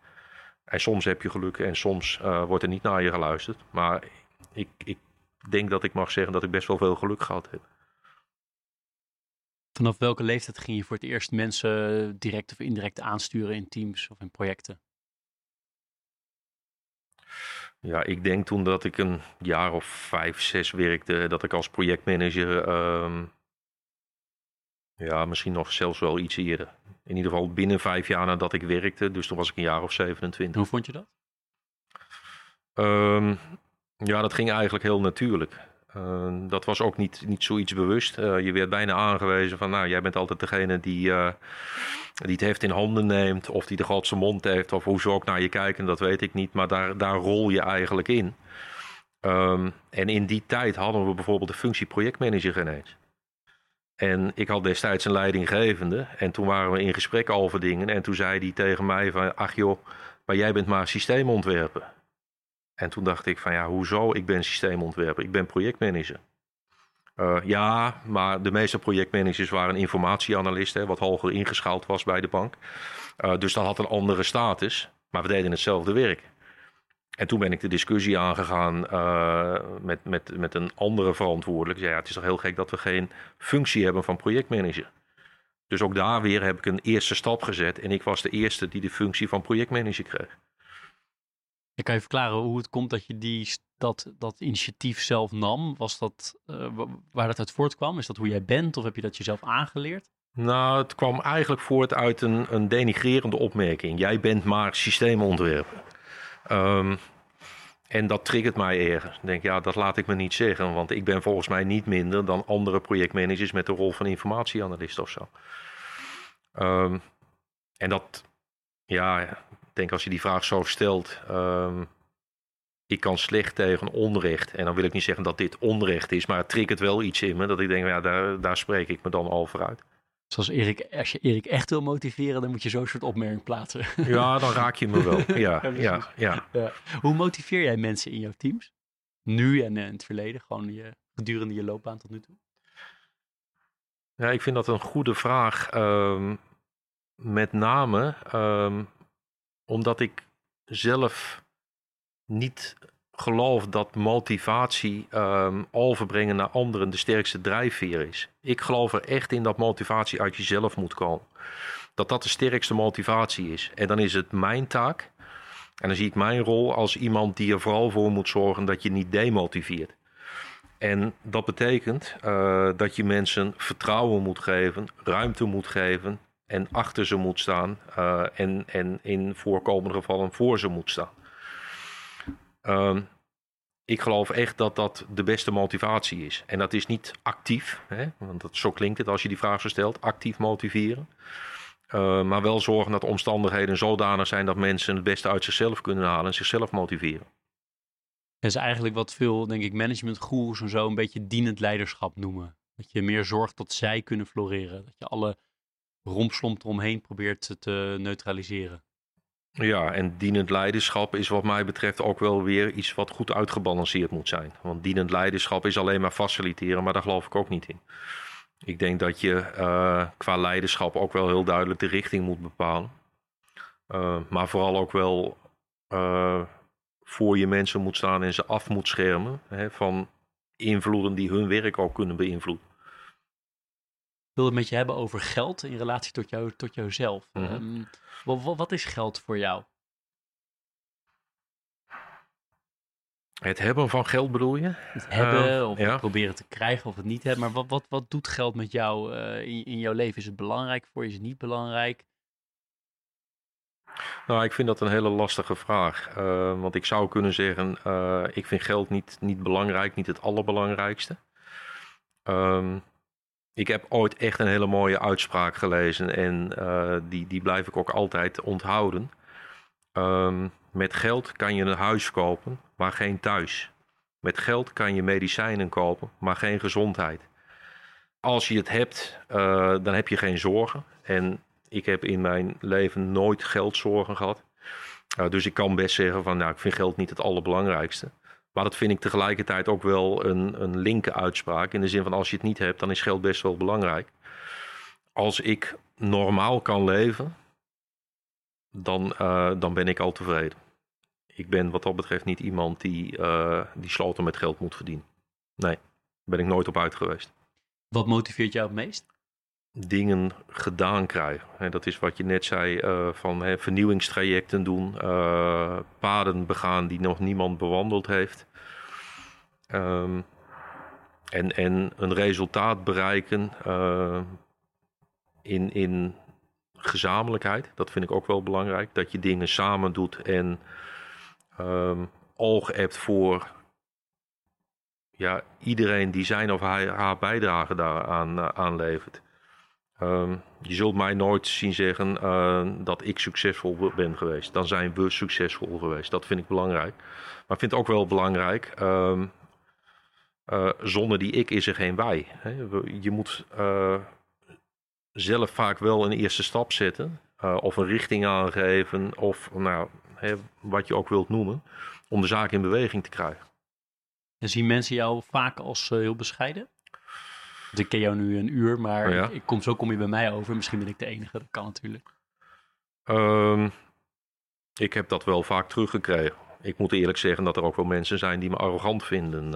En soms heb je geluk en soms uh, wordt er niet naar je geluisterd. Maar ik, ik denk dat ik mag zeggen dat ik best wel veel geluk gehad heb. Vanaf welke leeftijd ging je voor het eerst mensen direct of indirect aansturen in teams of in projecten? Ja, ik denk toen dat ik een jaar of vijf, zes werkte, dat ik als projectmanager, um, ja, misschien nog zelfs wel iets eerder. In ieder geval binnen vijf jaar nadat ik werkte, dus toen was ik een jaar of 27. Hoe vond je dat? Um, ja, dat ging eigenlijk heel natuurlijk. Uh, dat was ook niet, niet zoiets bewust. Uh, je werd bijna aangewezen van, nou, jij bent altijd degene die, uh, die het heft in handen neemt, of die de grootste mond heeft, of hoe ze ook naar je kijken, dat weet ik niet. Maar daar, daar rol je eigenlijk in. Um, en in die tijd hadden we bijvoorbeeld de functie projectmanager ineens. En ik had destijds een leidinggevende. En toen waren we in gesprek over dingen. En toen zei hij tegen mij van, ach joh, maar jij bent maar systeemontwerper. En toen dacht ik van ja, hoezo? Ik ben systeemontwerper, ik ben projectmanager. Uh, ja, maar de meeste projectmanagers waren informatieanalisten, wat hoger ingeschaald was bij de bank. Uh, dus dat had een andere status, maar we deden hetzelfde werk. En toen ben ik de discussie aangegaan uh, met, met, met een andere verantwoordelijke. Ja, het is toch heel gek dat we geen functie hebben van projectmanager. Dus ook daar weer heb ik een eerste stap gezet en ik was de eerste die de functie van projectmanager kreeg. Ik kan je verklaren hoe het komt dat je die, dat, dat initiatief zelf nam? Was dat uh, waar dat uit voortkwam? Is dat hoe jij bent of heb je dat jezelf aangeleerd? Nou, het kwam eigenlijk voort uit een, een denigrerende opmerking. Jij bent maar systeemontwerper. Um, En dat triggert mij ergens. Ik denk, ja, dat laat ik me niet zeggen. Want ik ben volgens mij niet minder dan andere projectmanagers met de rol van informatieanalist of zo. Ehm, en dat, ja, denk als je die vraag zo stelt. ehm, ik kan slecht tegen onrecht. En dan wil ik niet zeggen dat dit onrecht is, maar het triggert wel iets in me. Dat ik denk, ja, daar, daar spreek ik me dan al voor uit. Zoals Erik, als je Erik echt wil motiveren, dan moet je zo'n soort opmerking plaatsen. Ja, dan raak je me wel. Ja, Ja, ja, precies. ja. Ja. Hoe motiveer jij mensen in jouw teams? Nu en in het verleden, gewoon je, gedurende je loopbaan tot nu toe? Ja, ik vind dat een goede vraag. ehm, met name ehm, omdat ik zelf niet geloof dat motivatie ehm, overbrengen naar anderen de sterkste drijfveer is. Ik geloof er echt in dat motivatie uit jezelf moet komen. Dat dat de sterkste motivatie is. En dan is het mijn taak. En dan zie ik mijn rol als iemand die er vooral voor moet zorgen dat je niet demotiveert. En dat betekent eh, dat je mensen vertrouwen moet geven, ruimte moet geven en achter ze moet staan eh, en, en in voorkomende gevallen voor ze moet staan. Ehm, ik geloof echt dat dat de beste motivatie is. En dat is niet actief, hè, want dat, zo klinkt het als je die vraag zo stelt, actief motiveren. Eh, maar wel zorgen dat de omstandigheden zodanig zijn dat mensen het beste uit zichzelf kunnen halen en zichzelf motiveren. Dat is eigenlijk wat veel, denk ik, managementgoeroes en zo een beetje dienend leiderschap noemen. Dat je meer zorgt dat zij kunnen floreren. Dat je alle rompslomp eromheen probeert te- te neutraliseren. Ja, en dienend leiderschap is wat mij betreft ook wel weer iets wat goed uitgebalanceerd moet zijn. Want dienend leiderschap is alleen maar faciliteren, maar daar geloof ik ook niet in. Ik denk dat je eh, qua leiderschap ook wel heel duidelijk de richting moet bepalen. Eh, maar vooral ook wel eh, voor je mensen moet staan en ze af moet schermen hè, van invloeden die hun werk ook kunnen beïnvloeden. Ik wil het met je hebben over geld in relatie tot, jou, tot jouzelf. Mhm. Wat, wat, wat is geld voor jou? Het hebben van geld bedoel je? Het hebben Eh, of ja. het proberen te krijgen of het niet hebben. Maar wat, wat, wat doet geld met jou eh, in, in jouw leven? Is het belangrijk voor je? Is het niet belangrijk? Nou, ik vind dat een hele lastige vraag. Eh, want ik zou kunnen zeggen, ik vind geld niet, niet belangrijk, niet het allerbelangrijkste. Ehm, ik heb ooit echt een hele mooie uitspraak gelezen en eh, die, die blijf ik ook altijd onthouden. Ehm, met geld kan je een huis kopen, maar geen thuis. Met geld kan je medicijnen kopen, maar geen gezondheid. Als je het hebt, eh, dan heb je geen zorgen. En ik heb in mijn leven nooit geldzorgen gehad. Uh, dus ik kan best zeggen van, nou, ik vind geld niet het allerbelangrijkste. Maar dat vind ik tegelijkertijd ook wel een, een linker uitspraak. In de zin van, als je het niet hebt, dan is geld best wel belangrijk. Als ik normaal kan leven, dan, uh, dan ben ik al tevreden. Ik ben wat dat betreft niet iemand die, uh, die sloten met geld moet verdienen. Nee, daar ben ik nooit op uit geweest. Wat motiveert jou het meest? Dingen gedaan krijgen. He, dat is wat je net zei, uh, van he, vernieuwingstrajecten doen, uh, paden begaan die nog niemand bewandeld heeft. Um, en, en een resultaat bereiken uh, in, in gezamenlijkheid. Dat vind ik ook wel belangrijk. Dat je dingen samen doet en um, oog hebt voor ja, iedereen die zijn of haar, bijdrage daaraan uh, aanlevert. Um, je zult mij nooit zien zeggen uh, dat ik succesvol ben geweest. Dan zijn we succesvol geweest. Dat vind ik belangrijk. Maar ik vind het ook wel belangrijk. Um, zonder die ik is er geen wij. Hè? Je moet uh, zelf vaak wel een eerste stap zetten. of een richting aangeven. Of nou, hè, wat je ook wilt noemen. Om de zaak in beweging te krijgen. En zien mensen jou vaak als heel bescheiden? Want ik ken jou nu een uur, maar Oh ja. ik, ik kom, zo kom je bij mij over. Misschien ben ik de enige, dat kan natuurlijk. Um, ik heb dat wel vaak teruggekregen. Ik moet eerlijk zeggen dat er ook wel mensen zijn die me arrogant vinden.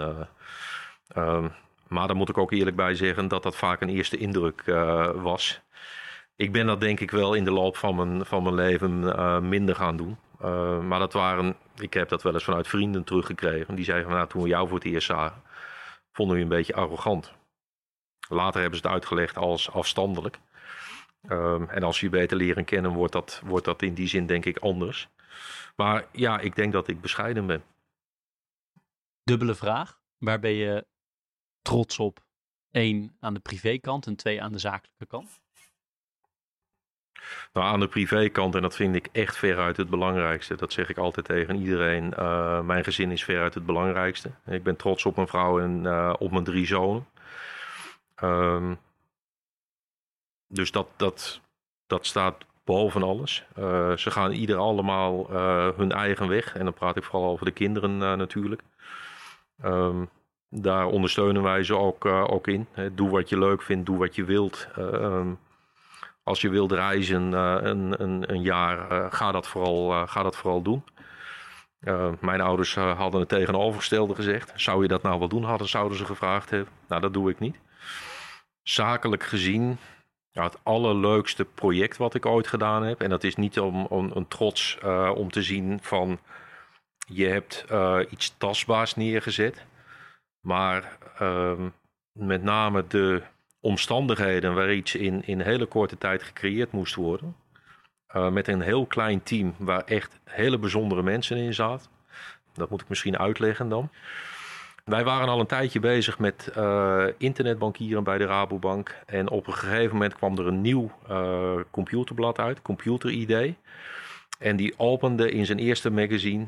Uh, um, maar daar moet ik ook eerlijk bij zeggen dat dat vaak een eerste indruk uh, was. Ik ben dat denk ik wel in de loop van mijn, van mijn leven uh, minder gaan doen. Uh, maar dat waren, ik heb dat wel eens vanuit vrienden teruggekregen. Die zeiden van nou, toen we jou voor het eerst zagen, vonden we je een beetje arrogant. Later hebben ze het uitgelegd als afstandelijk. Um, en als je beter leren kennen, wordt dat, wordt dat in die zin denk ik anders. Maar ja, ik denk dat ik bescheiden ben. Dubbele vraag. Waar ben je trots op? Eén aan de privékant en twee aan de zakelijke kant? Nou, aan de privékant, en dat vind ik echt veruit het belangrijkste. Dat zeg ik altijd tegen iedereen. Uh, mijn gezin is veruit het belangrijkste. Ik ben trots op mijn vrouw en uh, op mijn drie zonen. Um, dus dat, dat, dat staat boven alles. Uh, ze gaan ieder allemaal hun eigen weg. En dan praat ik vooral over de kinderen natuurlijk. Um, daar ondersteunen wij ze ook, ook in. doe wat je leuk vindt, doe wat je wilt. Um, als je wilt reizen een, een, een, jaar, ga, dat vooral, ga dat vooral doen. mijn ouders hadden het tegenovergestelde gezegd. Zou je dat nou wel doen, hadden, zouden ze gevraagd hebben. Nou, dat doe ik niet. Zakelijk gezien, ja, het allerleukste project wat ik ooit gedaan heb. En dat is niet om, om een trots om te zien van je hebt iets tastbaars neergezet. Maar ehm, met name de omstandigheden waar iets in, in hele korte tijd gecreëerd moest worden. Uh, met een heel klein team waar echt hele bijzondere mensen in zaten. Dat moet ik misschien uitleggen dan. Wij waren al een tijdje bezig met uh, internetbankieren bij de Rabobank. En op een gegeven moment kwam er een nieuw uh, computerblad uit, Computer ID. En die opende in zijn eerste magazine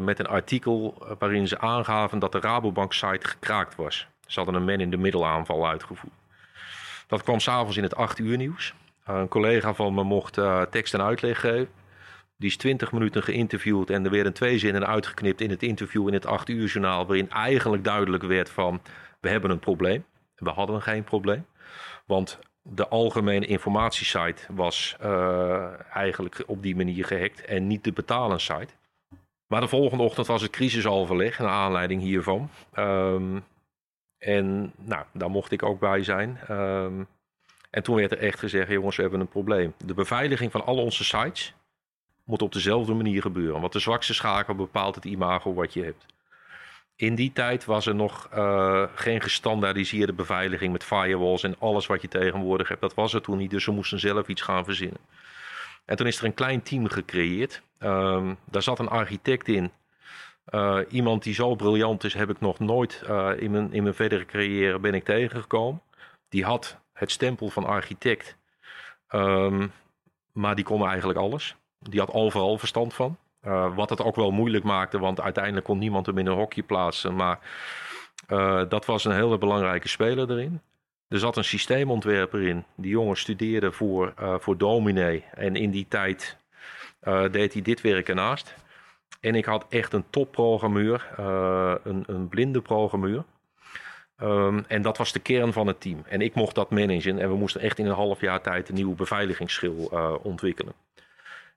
met een artikel waarin ze aangaven dat de Rabobank-site gekraakt was. Ze hadden een man-in-the-middle aanval uitgevoerd. Dat kwam s'avonds in het 8 uur nieuws. Een collega van me mocht tekst en uitleg geven. Die is 20 minuten geïnterviewd en er werden twee zinnen uitgeknipt in het interview in het 8 uur journaal. Waarin eigenlijk duidelijk werd van we hebben een probleem. We hadden geen probleem. Want de algemene informatiesite was uh, eigenlijk op die manier gehackt en niet de betalende site. Maar de volgende ochtend was het crisisoverleg naar aanleiding hiervan. Um, en nou, daar mocht ik ook bij zijn. Um, en toen werd er echt gezegd, jongens, we hebben een probleem. De beveiliging van al onze sites moet op dezelfde manier gebeuren. Want de zwakste schakel bepaalt het imago wat je hebt. In die tijd was er nog uh, geen gestandaardiseerde beveiliging met firewalls en alles wat je tegenwoordig hebt. Dat was er toen niet, dus we moesten zelf iets gaan verzinnen. En toen is er een klein team gecreëerd. Um, daar zat een architect in uh, iemand die zo briljant is, heb ik nog nooit uh, in, mijn, in mijn verdere carrière ben ik tegengekomen. Die had het stempel van architect, um, maar die kon eigenlijk alles. Die had overal verstand van. Uh, wat het ook wel moeilijk maakte, want uiteindelijk kon niemand hem in een hokje plaatsen. Maar dat was een hele belangrijke speler erin. Er zat een systeemontwerper in. Die jongen studeerde voor, voor dominee. En in die tijd deed hij dit werk ernaast. En ik had echt een topprogrammeur, uh, een, een blinde programmeur. Um, en dat was de kern van het team. En ik mocht dat managen. En we moesten echt in een half jaar tijd een nieuwe beveiligingsschil uh, ontwikkelen.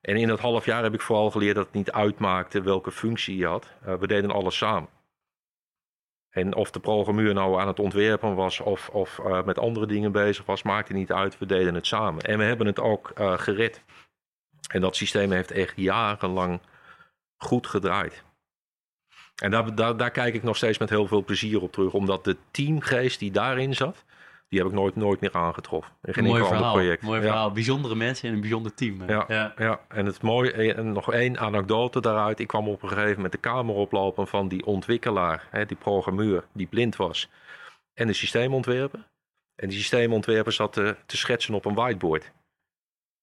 En in dat half jaar heb ik vooral geleerd dat het niet uitmaakte welke functie je had. Uh, we deden alles samen. En of de programmeur nou aan het ontwerpen was of, of met andere dingen bezig was, maakte niet uit. We deden het samen. En we hebben het ook gered. En dat systeem heeft echt jarenlang goed gedraaid. En daar, kijk ik nog steeds met heel veel plezier op terug. Omdat de teamgeest die daarin zat, die heb ik nooit, nooit meer aangetroffen. In geen mooi verhaal, project. Mooi verhaal. Bijzondere mensen in een bijzonder team. Ja, ja, ja. en het mooie, en nog één anekdote daaruit. Ik kwam op een gegeven moment de kamer oplopen van die ontwikkelaar, hè, die programmeur, die blind was. En de systeemontwerper. En die systeemontwerper zat te, te schetsen op een whiteboard.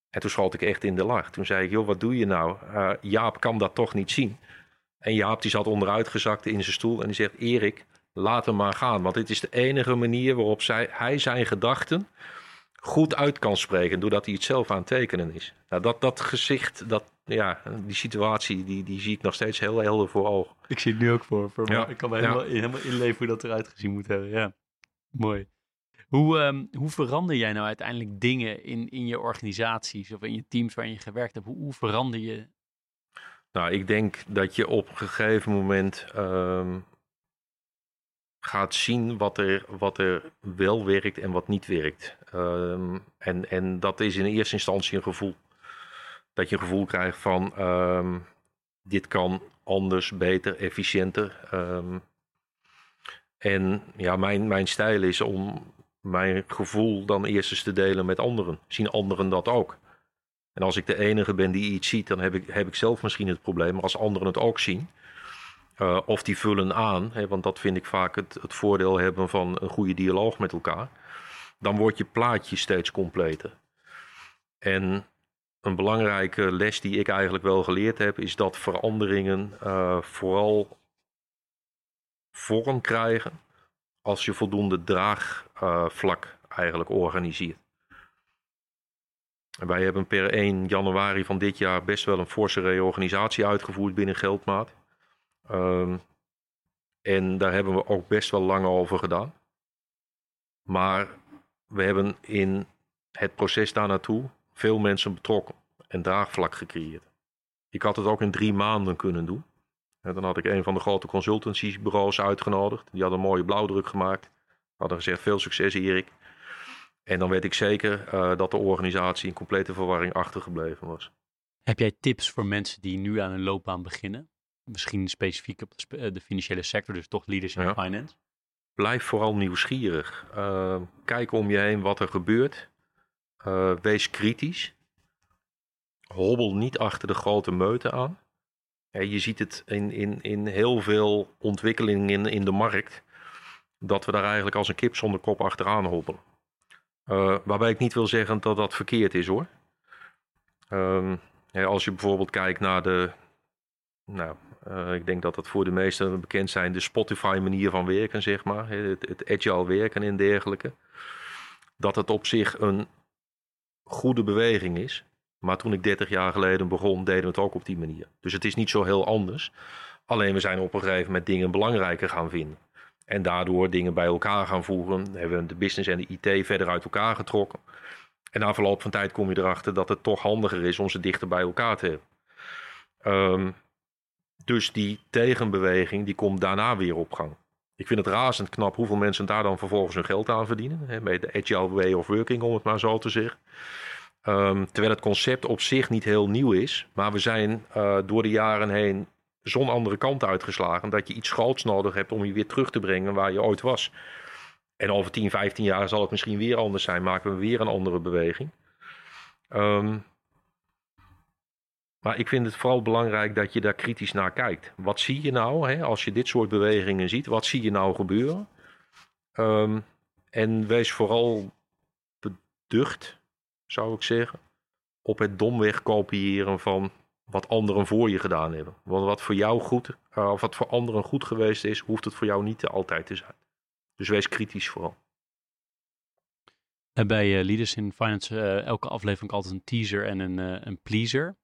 En toen schoot ik echt in de lach. Toen zei ik, joh, wat doe je nou? Uh, Jaap kan dat toch niet zien. En Jaap die zat onderuitgezakt in zijn stoel en die zegt, Erik, laat hem maar gaan. Want dit is de enige manier waarop zij, hij zijn gedachten goed uit kan spreken. Doordat hij het zelf aan het tekenen is. Nou, dat, dat gezicht, dat, ja, die situatie, die, die zie ik nog steeds heel helder voor ogen. Ik zie het nu ook voor. voor ja. Ik kan me helemaal, ja. helemaal inleven hoe dat eruit gezien moet hebben. Ja, mooi. Hoe, um, hoe verander jij nou uiteindelijk dingen in, in je organisaties of in je teams waarin je gewerkt hebt? Hoe, hoe verander je? Nou, ik denk dat je op een gegeven moment um, gaat zien wat er, wat er wel werkt en wat niet werkt. Um, en, en dat is in eerste instantie een gevoel. Dat je een gevoel krijgt van dit kan anders, beter, efficiënter. en ja, mijn, mijn stijl is om mijn gevoel dan eerst eens te delen met anderen. Zien anderen dat ook? En als ik de enige ben die iets ziet, dan heb ik, heb ik zelf misschien het probleem. Maar als anderen het ook zien, Uh, of die vullen aan, hè, want dat vind ik vaak het, het voordeel hebben van een goede dialoog met elkaar. Dan wordt je plaatje steeds completer. En een belangrijke les die ik eigenlijk wel geleerd heb, is dat veranderingen uh, vooral vorm krijgen als je voldoende draagvlak uh, eigenlijk organiseert. Wij hebben per 1 januari van dit jaar best wel een forse reorganisatie uitgevoerd binnen Geldmaat. Um, en daar hebben we ook best wel lang over gedaan. Maar we hebben in het proces daar naartoe veel mensen betrokken en draagvlak gecreëerd. Ik had het ook in drie maanden kunnen doen. En dan had ik een van de grote consultancybureaus uitgenodigd. Die had een mooie blauwdruk gemaakt. Hadden gezegd: veel succes, Erik. En dan weet ik zeker uh, dat de organisatie in complete verwarring achtergebleven was. Heb jij tips voor mensen die nu aan een loopbaan beginnen? Misschien specifiek op de, de financiële sector, dus toch leaders in ja. finance? Blijf vooral nieuwsgierig. Uh, kijk om je heen wat er gebeurt. Uh, wees kritisch. Hobbel niet achter de grote meute aan. je ziet het in, in, in heel veel ontwikkelingen in, in de markt. Dat we daar eigenlijk als een kip zonder kop achteraan hobbelen. Uh, waarbij ik niet wil zeggen dat dat verkeerd is hoor. Um, ja, als je bijvoorbeeld kijkt naar de. Nou, uh, ik denk dat dat voor de meesten bekend zijn, de Spotify-manier van werken, zeg maar. Het, het agile werken en dergelijke. Dat het op zich een goede beweging is. Maar toen ik 30 jaar geleden begon, deden we het ook op die manier. Dus het is niet zo heel anders. Alleen we zijn op een gegeven moment dingen belangrijker gaan vinden. En daardoor dingen bij elkaar gaan voegen. Hebben we de business en de IT verder uit elkaar getrokken. En na verloop van tijd kom je erachter dat het toch handiger is om ze dichter bij elkaar te hebben. Um, dus die tegenbeweging die komt daarna weer op gang. Ik vind het razend knap hoeveel mensen daar dan vervolgens hun geld aan verdienen. Hè, met de agile way of working, om het maar zo te zeggen. Um, terwijl het concept op zich niet heel nieuw is. Maar we zijn uh, door de jaren heen zo'n andere kant uitgeslagen. Dat je iets groots nodig hebt om je weer terug te brengen waar je ooit was. En over 10, 15 jaar zal het misschien weer anders zijn. Maken we weer een andere beweging. Um, maar ik vind het vooral belangrijk dat je daar kritisch naar kijkt. Wat zie je nou hè, als je dit soort bewegingen ziet? Wat zie je nou gebeuren? Um, en wees vooral beducht, zou ik zeggen, op het domweg kopiëren van wat anderen voor je gedaan hebben. Want wat voor jou goed, uh, of wat voor anderen goed geweest is, hoeft het voor jou niet altijd te zijn. Dus wees kritisch vooral. En bij uh, Leaders in Finance, uh, elke aflevering altijd een teaser en een, een pleaser.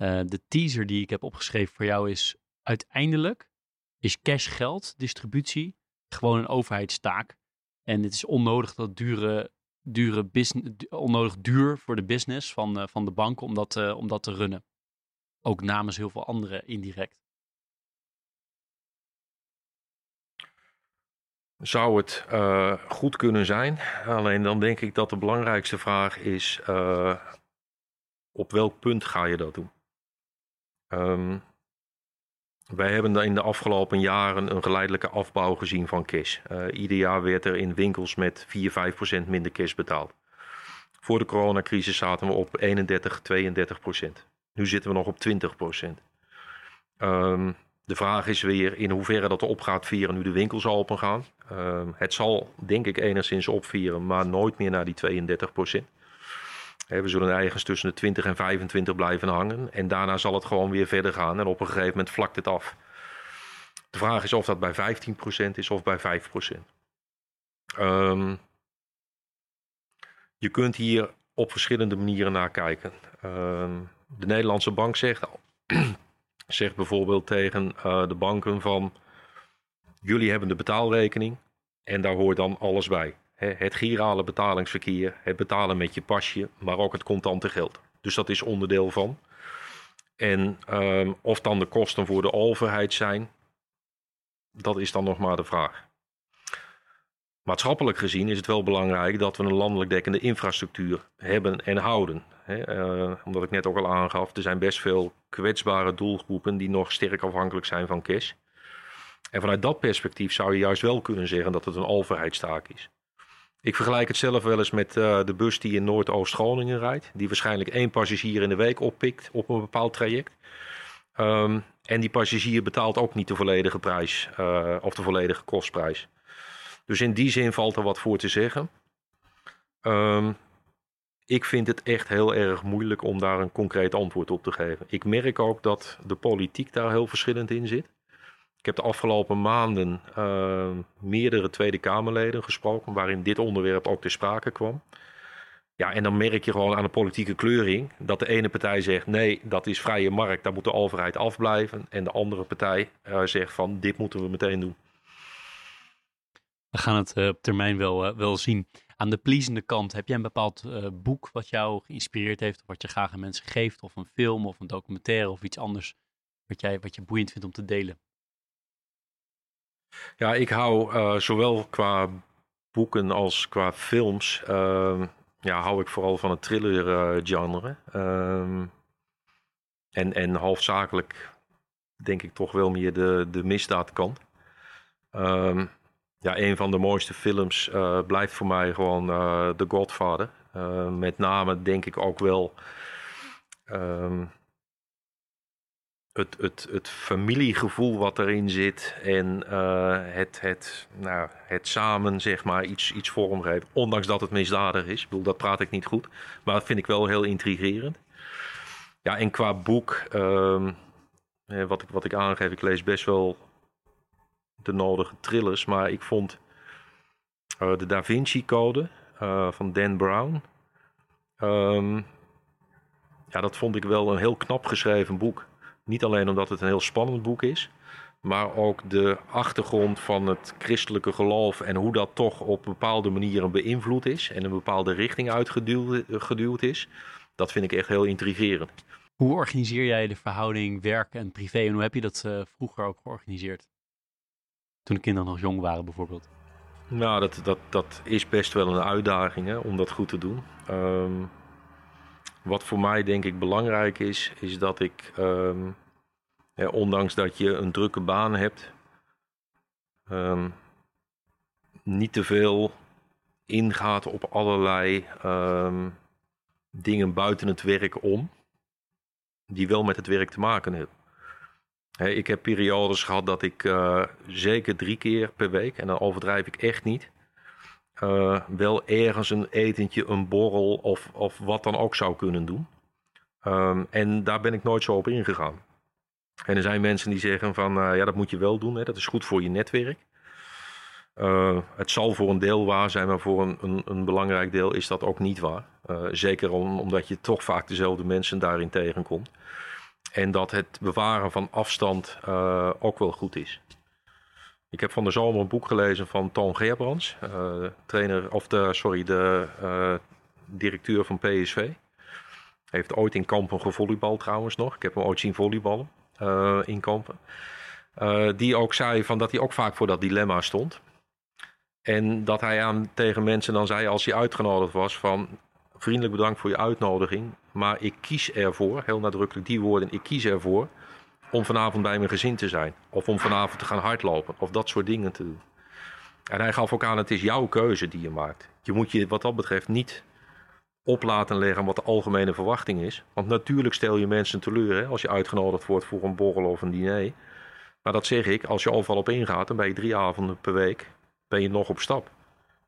Uh, de teaser die ik heb opgeschreven voor jou is uiteindelijk is cash geld distributie gewoon een overheidstaak. En het is onnodig dat dure, dure onnodig duur voor de business van, uh, van de banken om dat, uh, om dat te runnen. Ook namens heel veel anderen indirect. Zou het goed kunnen zijn? Alleen dan denk ik dat de belangrijkste vraag is: op welk punt ga je dat doen? Um, wij hebben in de afgelopen jaren een geleidelijke afbouw gezien van cash. Uh, ieder jaar werd er in winkels met 4, 5 procent minder cash betaald. Voor de coronacrisis zaten we op 31, 32 procent. Nu zitten we nog op 20 procent. Um, de vraag is weer in hoeverre dat op gaat vieren nu de winkels open gaan. Um, het zal denk ik enigszins opvieren, maar nooit meer naar die 32 procent. We zullen ergens tussen de 20 en 25 blijven hangen. En daarna zal het gewoon weer verder gaan. En op een gegeven moment vlakt het af. De vraag is of dat bij 15% is of bij 5%. Um, je kunt hier op verschillende manieren naar kijken. Um, de Nederlandse bank zegt, zegt bijvoorbeeld tegen uh, de banken van... jullie hebben de betaalrekening en daar hoort dan alles bij het girale betalingsverkeer, het betalen met je pasje, maar ook het contante geld. Dus dat is onderdeel van. En um, of dan de kosten voor de overheid zijn, dat is dan nog maar de vraag. Maatschappelijk gezien is het wel belangrijk dat we een landelijk dekkende infrastructuur hebben en houden. He, uh, omdat ik net ook al aangaf, er zijn best veel kwetsbare doelgroepen die nog sterk afhankelijk zijn van cash. En vanuit dat perspectief zou je juist wel kunnen zeggen dat het een overheidstaak is. Ik vergelijk het zelf wel eens met uh, de bus die in Noordoost-Groningen rijdt. Die waarschijnlijk één passagier in de week oppikt op een bepaald traject. Ehm, en die passagier betaalt ook niet de volledige prijs uh, of de volledige kostprijs. Dus in die zin valt er wat voor te zeggen. Um, ik vind het echt heel erg moeilijk om daar een concreet antwoord op te geven. Ik merk ook dat de politiek daar heel verschillend in zit. Ik heb de afgelopen maanden uh, meerdere Tweede Kamerleden gesproken, waarin dit onderwerp ook ter sprake kwam. Ja, en dan merk je gewoon aan de politieke kleuring dat de ene partij zegt: nee, dat is vrije markt, daar moet de overheid afblijven. En de andere partij uh, zegt: van dit moeten we meteen doen. We gaan het uh, op termijn wel, wel zien. Aan de pleasende kant, heb jij een bepaald boek wat jou geïnspireerd heeft, of wat je graag aan mensen geeft, of een film, of een documentaire, of iets anders wat, jij, wat je boeiend vindt om te delen? Ja, ik hou zowel qua boeken als qua films ehm, ja, hou ik vooral van het thriller-genre. Ehm, en, en halfzakelijk denk ik toch wel meer de, de misdaadkant. Um, ja, een van de mooiste films uh, blijft voor mij gewoon The Godfather. Met name denk ik ook wel het, het, het familiegevoel wat erin zit en uh, het, het, nou, het samen zeg maar iets, iets vormgeven. Ondanks dat het misdadig is. Ik bedoel, dat praat ik niet goed. Maar dat vind ik wel heel intrigerend. Ja, en qua boek, um, wat, ik, wat ik aangeef, ik lees best wel de nodige thrillers. Maar ik vond uh, de Da Vinci Code uh, van Dan Brown. Um, ja, dat vond ik wel een heel knap geschreven boek. Niet alleen omdat het een heel spannend boek is, maar ook de achtergrond van het christelijke geloof en hoe dat toch op bepaalde manieren beïnvloed is en een bepaalde richting uitgeduwd is. Dat vind ik echt heel intrigerend. Hoe organiseer jij de verhouding werk en privé en hoe heb je dat uh, vroeger ook georganiseerd? Toen de kinderen nog jong waren bijvoorbeeld. Nou, dat, dat, dat is best wel een uitdaging hè, om dat goed te doen. Um, wat voor mij denk ik belangrijk is, is dat ik, ja, ondanks dat je een drukke baan hebt, um, niet te veel ingaat op allerlei um, dingen buiten het werk om, die wel met het werk te maken hebben. He, ik heb periodes gehad dat ik uh, zeker drie keer per week, en dan overdrijf ik echt niet, uh, wel ergens een etentje, een borrel of, of wat dan ook zou kunnen doen. Um, en daar ben ik nooit zo op ingegaan. En er zijn mensen die zeggen van uh, ja, dat moet je wel doen, hè, dat is goed voor je netwerk. Uh, het zal voor een deel waar zijn, maar voor een, een, een belangrijk deel is dat ook niet waar. zeker om, omdat je toch vaak dezelfde mensen daarin tegenkomt. En dat het bewaren van afstand ook wel goed is. Ik heb van de zomer een boek gelezen van Toon Gerbrands, uh, trainer, of de, sorry, de uh, directeur van PSV. Heeft ooit in Kampen gevolleybal trouwens nog. Ik heb hem ooit zien volleyballen uh, in Kampen. die ook zei van dat hij ook vaak voor dat dilemma stond. En dat hij aan tegen mensen dan zei als hij uitgenodigd was van vriendelijk bedankt voor je uitnodiging, maar ik kies ervoor, heel nadrukkelijk die woorden, ik kies ervoor om vanavond bij mijn gezin te zijn. Of om vanavond te gaan hardlopen. Of dat soort dingen te doen. En hij gaf ook aan, het is jouw keuze die je maakt. Je moet je wat dat betreft niet op laten leggen wat de algemene verwachting is. Want natuurlijk stel je mensen teleur hè, als je uitgenodigd wordt voor een borrel of een diner. Maar dat zeg ik, als je overal op ingaat, dan ben je drie avonden per week ben je nog op stap.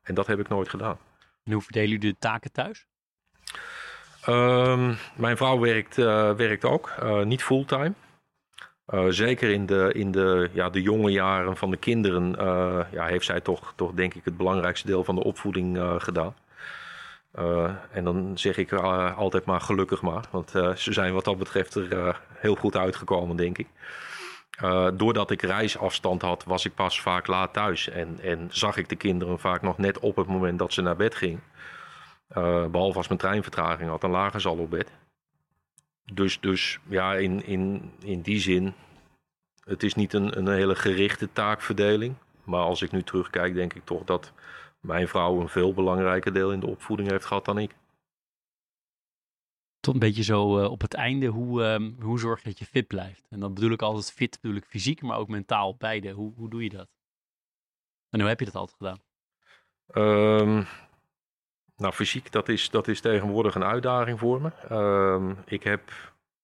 En dat heb ik nooit gedaan. En hoe verdelen jullie de taken thuis? Um, mijn vrouw werkt, uh, werkt ook, uh, niet fulltime. Uh, zeker in, de, in de, ja, de jonge jaren van de kinderen uh, ja, heeft zij toch, toch denk ik het belangrijkste deel van de opvoeding uh, gedaan. en dan zeg ik altijd maar gelukkig maar, want ze zijn wat dat betreft er heel goed uitgekomen denk ik. doordat ik reisafstand had, was ik pas vaak laat thuis en, en zag ik de kinderen vaak nog net op het moment dat ze naar bed gingen. behalve als mijn treinvertraging had, dan lagen ze al op bed. Dus, dus ja, in, in, in die zin, het is niet een, een hele gerichte taakverdeling. Maar als ik nu terugkijk, denk ik toch dat mijn vrouw een veel belangrijker deel in de opvoeding heeft gehad dan ik. Tot een beetje zo uh, op het einde, hoe, um, hoe zorg je dat je fit blijft? En dan bedoel ik altijd fit, bedoel ik fysiek, maar ook mentaal, beide. Hoe, hoe doe je dat? En hoe heb je dat altijd gedaan? Um, nou, fysiek, dat is, dat is tegenwoordig een uitdaging voor me. Um, ik heb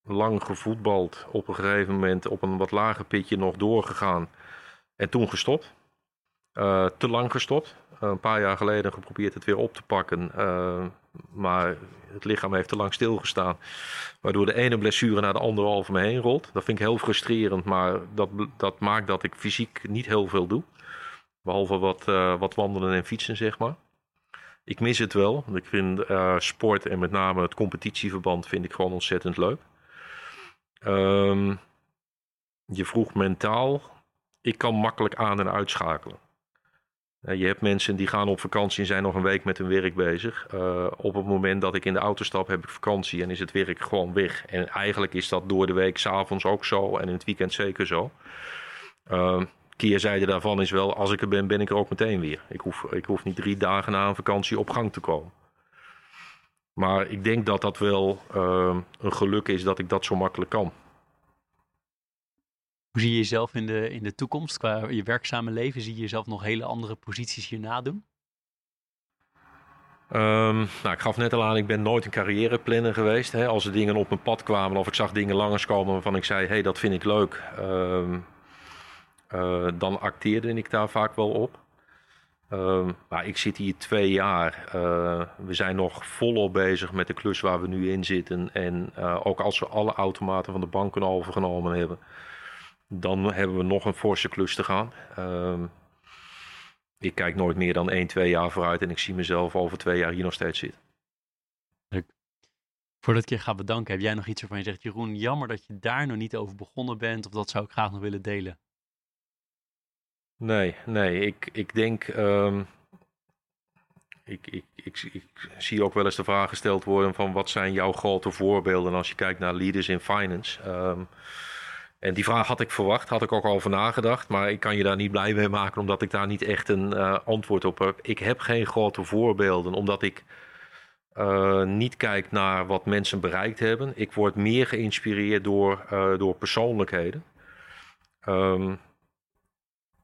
lang gevoetbald, op een gegeven moment op een wat lager pitje nog doorgegaan en toen gestopt. Uh, te lang gestopt. Een paar jaar geleden geprobeerd het weer op te pakken. Uh, maar het lichaam heeft te lang stilgestaan. Waardoor de ene blessure naar de andere over me heen rolt. Dat vind ik heel frustrerend. Maar dat, dat maakt dat ik fysiek niet heel veel doe. Behalve wat, wat wandelen en fietsen, zeg maar. Ik mis het wel. Ik vind sport en met name het competitieverband vind ik gewoon ontzettend leuk. Um, je vroeg mentaal. Ik kan makkelijk aan- en uitschakelen. Je hebt mensen die gaan op vakantie en zijn nog een week met hun werk bezig. Uh, op het moment dat ik in de auto stap, heb ik vakantie en is het werk gewoon weg. En eigenlijk is dat door de week s'avonds ook zo en in het weekend zeker zo. Uh, keerzijde daarvan is wel, als ik er ben, ben ik er ook meteen weer. Ik hoef, ik hoef niet drie dagen na een vakantie op gang te komen. Maar ik denk dat dat wel uh, een geluk is dat ik dat zo makkelijk kan. Hoe zie je jezelf in de, in de toekomst qua je werkzame leven? Zie je jezelf nog hele andere posities hierna doen? Um, nou, ik gaf net al aan, ik ben nooit een carrièreplanner geweest. Hè. Als er dingen op mijn pad kwamen of ik zag dingen langskomen waarvan ik zei, hé, hey, dat vind ik leuk. Um, uh, dan acteerde ik daar vaak wel op. Um, maar ik zit hier twee jaar. Uh, we zijn nog volop bezig met de klus waar we nu in zitten. En uh, ook als we alle automaten van de banken overgenomen hebben, dan hebben we nog een forse klus te gaan. Uh, ik kijk nooit meer dan 1, 2 jaar vooruit en ik zie mezelf over twee jaar hier nog steeds zitten. Leuk. Voordat ik je ga bedanken, heb jij nog iets waarvan je zegt, Jeroen, jammer dat je daar nog niet over begonnen bent, of dat zou ik graag nog willen delen? Nee, nee. Ik, ik denk. Um, ik, ik, ik, zie ook wel eens de vraag gesteld worden: van wat zijn jouw grote voorbeelden als je kijkt naar leaders in finance? Um, en die vraag had ik verwacht, had ik ook over nagedacht. Maar ik kan je daar niet blij mee maken, omdat ik daar niet echt een uh, antwoord op heb. Ik heb geen grote voorbeelden, omdat ik uh, niet kijk naar wat mensen bereikt hebben. Ik word meer geïnspireerd door, uh, door persoonlijkheden. Um,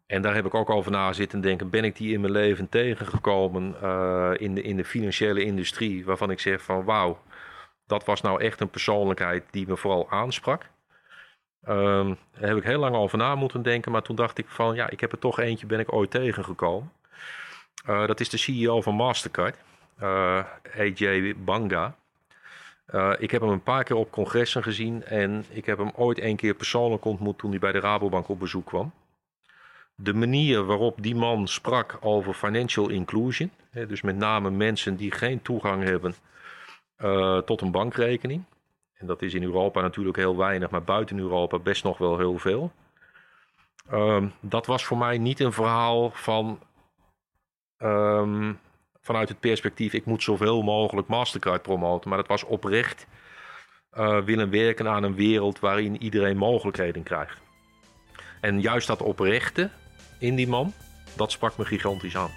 en daar heb ik ook over na zitten denken. Ben ik die in mijn leven tegengekomen uh, in, de, in de financiële industrie? Waarvan ik zeg van wauw, dat was nou echt een persoonlijkheid die me vooral aansprak. Um, daar heb ik heel lang over na moeten denken. Maar toen dacht ik van ja, ik heb er toch eentje ben ik ooit tegengekomen. Uh, dat is de CEO van Mastercard. Uh, AJ Banga. Ik heb hem een paar keer op congressen gezien. En ik heb hem ooit één keer persoonlijk ontmoet toen hij bij de Rabobank op bezoek kwam de manier waarop die man sprak over financial inclusion, hè, dus met name mensen die geen toegang hebben uh, tot een bankrekening. En dat is in Europa natuurlijk heel weinig, maar buiten Europa best nog wel heel veel. Um, dat was voor mij niet een verhaal van um, vanuit het perspectief ik moet zoveel mogelijk Mastercard promoten, maar het was oprecht uh, willen werken aan een wereld waarin iedereen mogelijkheden krijgt. En juist dat oprechte, in die man, dat sprak me gigantisch aan.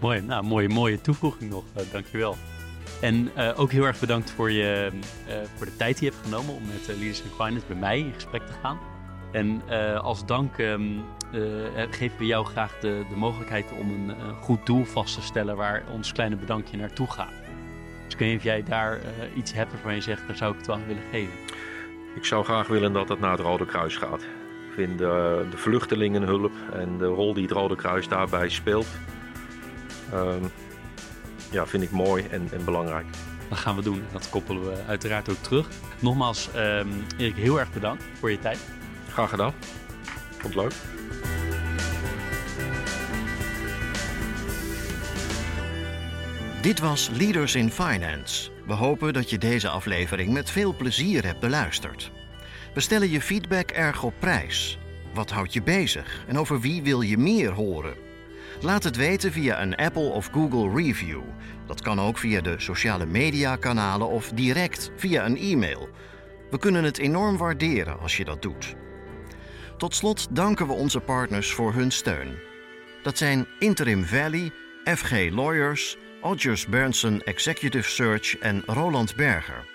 Mooi, nou, mooie, mooie toevoeging nog, uh, dankjewel. En uh, ook heel erg bedankt voor, je, uh, voor de tijd die je hebt genomen om met Leaders in Finance bij mij in gesprek te gaan. En als dank um, geven we jou graag de, de mogelijkheid om een goed doel vast te stellen waar ons kleine bedankje naartoe gaat. Dus kun je, of jij daar iets hebt waarvan je zegt, daar zou ik het wel aan willen geven? Ik zou graag willen dat het naar het Rode Kruis gaat vind de, de vluchtelingenhulp en de rol die het Rode Kruis daarbij speelt, um, ja, vind ik mooi en, en, belangrijk. Dat gaan we doen. Dat koppelen we uiteraard ook terug. Nogmaals, um, Erik, heel erg bedankt voor je tijd. Graag gedaan. Vond het leuk. Dit was Leaders in Finance. We hopen dat je deze aflevering met veel plezier hebt beluisterd. We stellen je feedback erg op prijs. Wat houdt je bezig en over wie wil je meer horen? Laat het weten via een Apple of Google review. Dat kan ook via de sociale media kanalen of direct via een e-mail. We kunnen het enorm waarderen als je dat doet. Tot slot danken we onze partners voor hun steun. Dat zijn Interim Valley, FG Lawyers, Odgers Berndsen Executive Search en Roland Berger.